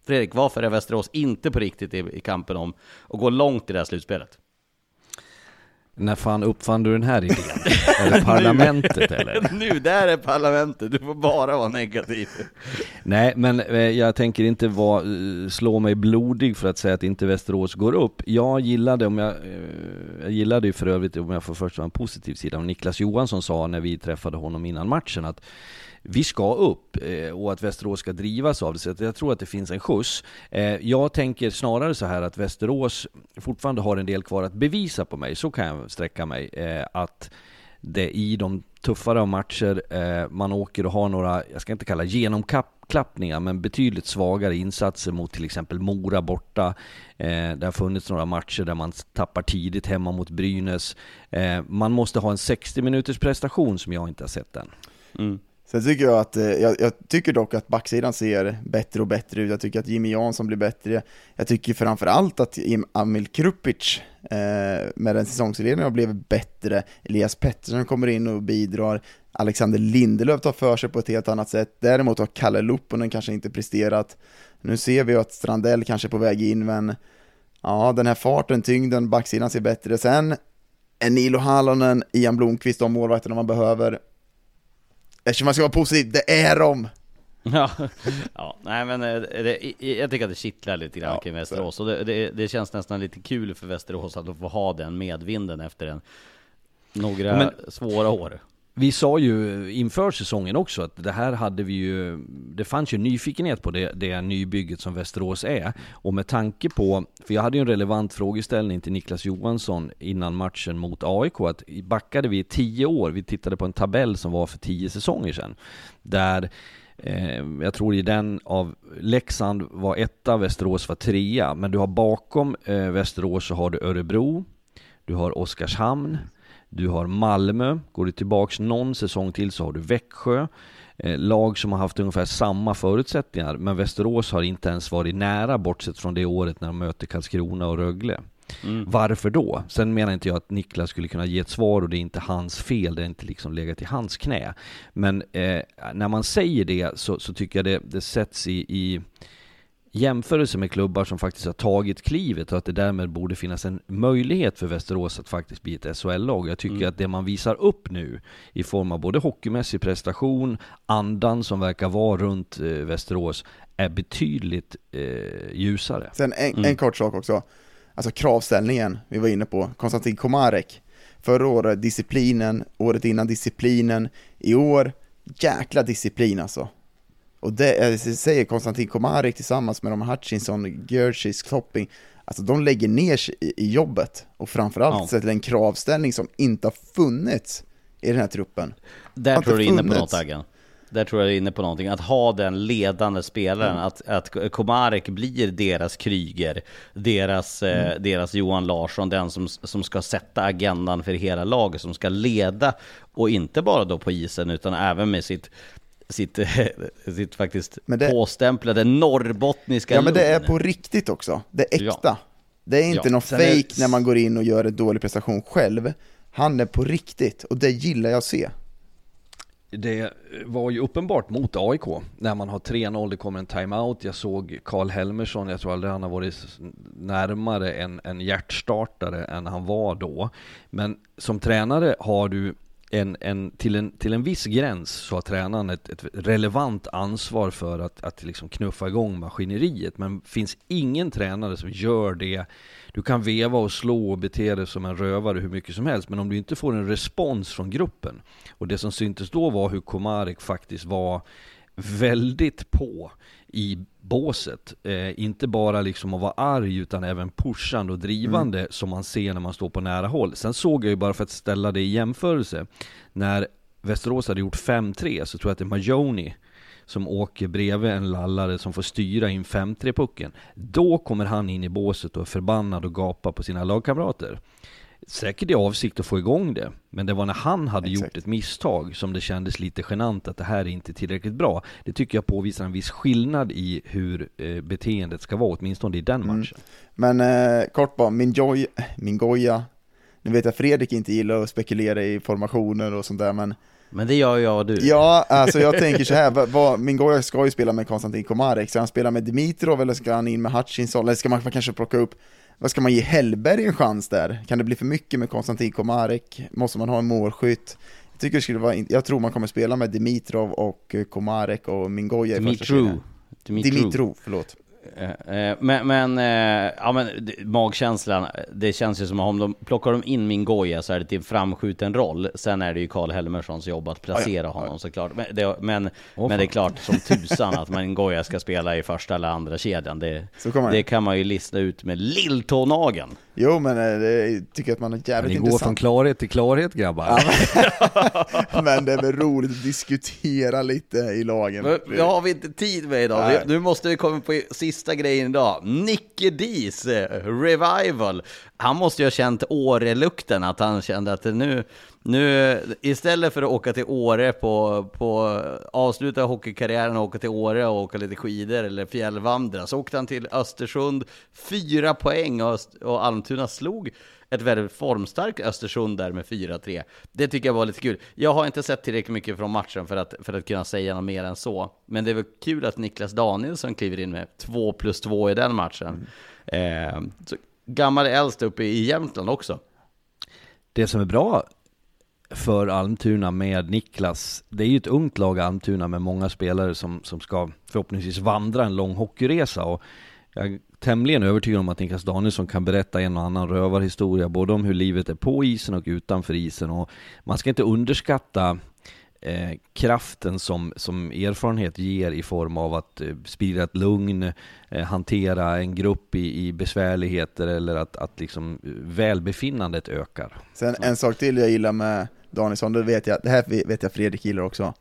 Fredrik, varför är Västerås inte på riktigt i, i kampen om att gå långt i det här slutspelet? När fan uppfann du den här idén? är det parlamentet eller? nu, där är parlamentet, du får bara vara negativ. Nej, men eh, jag tänker inte vara, eh, slå mig blodig för att säga att inte Västerås går upp. Jag gillade, om jag, eh, jag gillade ju för övrigt, om jag får först en positiv sida, om Niklas Johansson sa när vi träffade honom innan matchen att vi ska upp eh, och att Västerås ska drivas av det. Så jag tror att det finns en skjuts. Eh, jag tänker snarare så här att Västerås fortfarande har en del kvar att bevisa på mig. Så kan jag sträcka mig. Eh, att det i de tuffare av matcher, man åker och har några, jag ska inte kalla genomklappningar, men betydligt svagare insatser mot till exempel Mora borta. det har funnits några matcher där man tappar tidigt hemma mot Brynäs. man måste ha en 60 minuters prestation som jag inte har sett än. Mm. Sen tycker jag att, eh, jag, jag, tycker dock att backsidan ser bättre och bättre ut. Jag tycker att Jimmy Jansson blir bättre. Jag tycker framförallt att Amil Krupic eh, med den säsongsledningen har blivit bättre. Elias Pettersson kommer in och bidrar. Alexander Lindelöf tar för sig på ett helt annat sätt. Däremot har Kalle Lupponen kanske inte presterat. Nu ser vi att Strandell kanske är på väg in, men ja, den här farten, tyngden, backsidan ser bättre. Sen är Nilo Hallonen, Ian Blomqvist, de målvakterna man behöver. Eftersom man ska vara positiv, det är de! Ja, ja nej men eh, det, jag tycker att det kittlar lite grann ja, kring Västerås. Och det, det, det, känns nästan lite kul för Västerås att få ha den medvinden efter en, några men, svåra år. Vi sa ju inför säsongen också att det här hade vi ju, det fanns ju nyfikenhet på det, det nybygget som Västerås är. Och med tanke på, för jag hade ju en relevant frågeställning till Niklas Johansson innan matchen mot AIK, att backade vi tio år, vi tittade på en tabell som var för tio säsonger sedan, där eh, jag tror i den av Leksand var etta, Västerås var trea, men du har bakom eh, Västerås så har du Örebro, du har Oskarshamn, du har Malmö, går du tillbaks någon säsong till så har du Växjö. Eh, lag som har haft ungefär samma förutsättningar, men Västerås har inte ens varit nära bortsett från det året när de möter Karlskrona och Rögle. Mm. Varför då? Sen menar inte jag att Niklas skulle kunna ge ett svar och det är inte hans fel, det är inte liksom legat i hans knä. Men eh, när man säger det så, så tycker jag det, det sätts i, i jämförelse med klubbar som faktiskt har tagit klivet och att det därmed borde finnas en möjlighet för Västerås att faktiskt bli ett SHL-lag. Jag tycker mm. att det man visar upp nu i form av både hockeymässig prestation, andan som verkar vara runt eh, Västerås är betydligt eh, ljusare. Sen en, mm. en kort sak också, alltså kravställningen vi var inne på, Konstantin Komarek. Förra året disciplinen, året innan disciplinen, i år jäkla disciplin alltså. Och det säger Konstantin Komarek tillsammans med de Hutchinson, Gershis, Klopping, alltså de lägger ner sig i, jobbet och framförallt ja. sätter en kravställning som inte har funnits i den här truppen. Där tror du inne på något Aggen. Där tror jag är inne på någonting. Att ha den ledande spelaren, mm. att, att Komarek blir deras Kryger, deras, eh, mm. eh, deras Johan Larsson, den som, som ska sätta agendan för hela laget, som ska leda, och inte bara då på isen, utan även med sitt sitt, sitt faktiskt men det, påstämplade norrbottniska Ja men det är på riktigt också, det är äkta. Ja. Det är inte ja. något fake är... när man går in och gör en dålig prestation själv. Han är på riktigt och det gillar jag att se. Det var ju uppenbart mot AIK när man har 3-0, det kommer en timeout. Jag såg Karl Helmersson, jag tror aldrig han har varit närmare en, en hjärtstartare än han var då. Men som tränare har du en, en, till, en, till en viss gräns så har tränaren ett, ett relevant ansvar för att, att liksom knuffa igång maskineriet. Men finns ingen tränare som gör det. Du kan veva och slå och bete dig som en rövare hur mycket som helst. Men om du inte får en respons från gruppen. Och det som syntes då var hur Komarek faktiskt var väldigt på i båset. Eh, inte bara liksom att vara arg utan även pushande och drivande mm. som man ser när man står på nära håll. Sen såg jag ju bara för att ställa det i jämförelse, när Västerås hade gjort 5-3 så tror jag att det är Majoni som åker bredvid en lallare som får styra in 5-3 pucken. Då kommer han in i båset och är förbannad och gapar på sina lagkamrater Säkert i avsikt att få igång det, men det var när han hade Exakt. gjort ett misstag som det kändes lite genant att det här är inte tillräckligt bra. Det tycker jag påvisar en viss skillnad i hur eh, beteendet ska vara, åtminstone i den Mm. matchen. Men eh, kort bara, min, joy, min goja, nu vet jag Fredrik inte gillar att spekulera i formationer och sånt där men Men det gör jag och du. Ja, alltså jag tänker så här, vad, vad, min goja ska ju spela med Konstantin Komarek, ska han spela med Dimitrov eller ska han in med Hutchinson, eller ska man kanske plocka upp, vad ska man ge Hellberg en chans där? Kan det bli för mycket med Konstantin Komarek? Måste man ha en målskytt? Jag tycker det skulle vara, jag tror man kommer spela med Dimitrov och eh, Komarek och Mingoja i första Dimitru. kedjan. Dimitru. Dimitrov, förlåt. Eh, eh, Men, men, eh, ja men magkänslan, det känns ju som om de plockar de in min goja så är det till en framskjuten roll. Sen är det ju Karl Helmerssons jobb att placera honom såklart. Men, det, men, Åh, men det är klart som tusan att man goja ska spela i första eller andra kedjan. Det, det. kan man ju lista ut med lilltånageln. Jo men det, jag tycker att man har jävligt Ni går från intressant. klarhet till klarhet grabbar. men det är väl roligt att diskutera lite i lagen. Men Det har vi inte tid med idag. Nej. Vi, nu måste vi komma på sista Sista grejen idag. Nicke Dees revival. Han måste ju ha känt Årelukten, att han kände att nu, nu istället för att åka till Åre på, på avsluta hockeykarriären och åka till Åre och åka lite skidor eller fjällvandra, så åkte han till Östersund, fyra poäng och, Öst- och Almtuna slog ett väldigt formstarkt Östersund där med 4-3. Det tycker jag var lite kul. Jag har inte sett tillräckligt mycket från matchen för att, för att kunna säga något mer än så. Men det väl kul att Niklas Danielsson kliver in med 2 plus 2 i den matchen. Eh, så, gammal äldst uppe i Jämtland också. Det som är bra för Almtuna med Niklas, det är ju ett ungt lag Almtuna med många spelare som, som ska förhoppningsvis vandra en lång hockeyresa och jag tämligen övertygad om att Niklas Danielsson kan berätta en och annan rövarhistoria både om hur livet är på isen och utanför isen och man ska inte underskatta eh, kraften som, som erfarenhet ger i form av att eh, sprida ett lugn, eh, hantera en grupp i, i besvärligheter eller att, att liksom eh, välbefinnandet ökar. Sen en sak till jag gillar med Danielsson, det vet jag, det här vet jag Fredrik gillar också.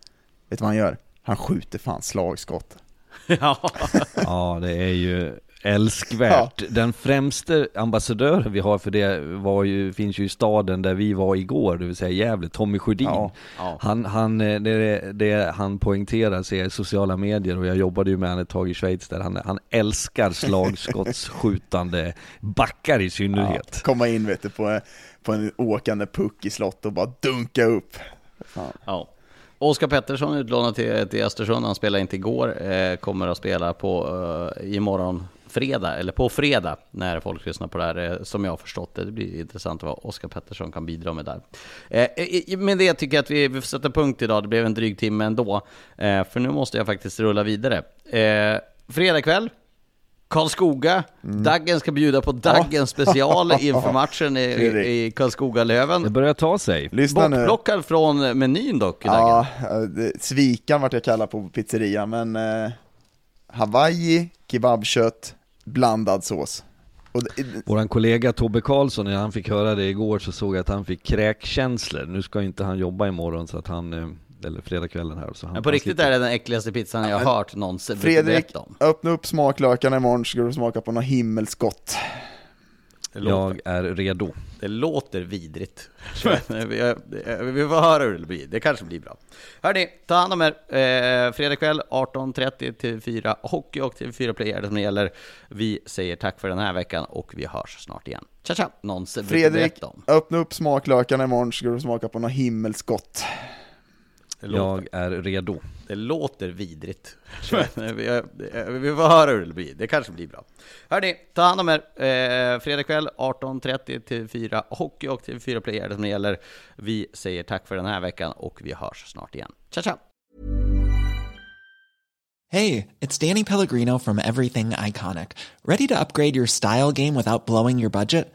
Vet du vad han gör? Han skjuter fan slagskott. ja. Ja, det är ju älskvärt. Den främste ambassadören vi har för det var ju, finns ju i staden där vi var igår, det vill säga Gävle, Tommy Sjödin. Ja. Ja. Han, han, eh, det, det han poängterar sig i sociala medier och jag jobbade ju med honom ett tag i Schweiz där, han, han älskar slagskottsskjutande backar i synnerhet. Ja, komma in vet du, på, på en åkande puck i slott och bara dunka upp. Fan. Ja. Oskar Pettersson utlånad till, till Östersund, han spelade inte igår, eh, kommer att spela på eh, imorgon fredag, eller på fredag, när folk lyssnar på det här, eh, som jag har förstått det. Det blir intressant vad Oskar Pettersson kan bidra med där. Eh, med det tycker jag att vi, vi får sätta punkt idag, det blev en dryg timme ändå, eh, för nu måste jag faktiskt rulla vidare. Fredag kväll, Karlskoga, Daggen ska bjuda på Daggen special inför matchen i, i Karlskoga-Löven. Det börjar ta sig. Lyssna nu. Bortplockad från menyn dock, Daggen. Ja, det- svikan vart jag kallad på pizzeria, men eh, Hawaii, kebabkött, blandad sås. Och det, Våran kollega Tobbe Karlsson, när han fick höra det igår så såg jag att han fick kräkkänslor. Nu ska inte han jobba imorgon så att han, eh, eller fredagskvällen här. Så han, Men på riktigt är det den äckligaste pizzan jag har hört någonsin Fredrik, öppna upp smaklökarna imorgon så ska du smaka på något himmelsgott. Det låter, Jag är redo. det låter vidrigt. vi, får höra hur det blir, det kanske blir bra. Hörni, ta hand om er. Eh, fredag kväll 18.30 till 4 Hockey och till 4 Play är det som gäller. Vi säger tack för den här veckan och vi hörs snart igen. Tja tja! Brukar Fredrik, öppna upp smaklökarna imorgon så ska du smaka på något himmelsgott. Det låter, Jag är redo. det låter vidrigt. vi, vi får höra hur det blir, det kanske blir bra. Hörni, ta hand om er. Eh, fredag kväll 18.30 till 4 Hockey och till 4 Play är det som gäller. Vi säger tack för den här veckan och vi hörs snart igen. Tja tja! Hey, it's Danny Pellegrino from Everything Iconic. Ready to upgrade your style game without blowing your budget?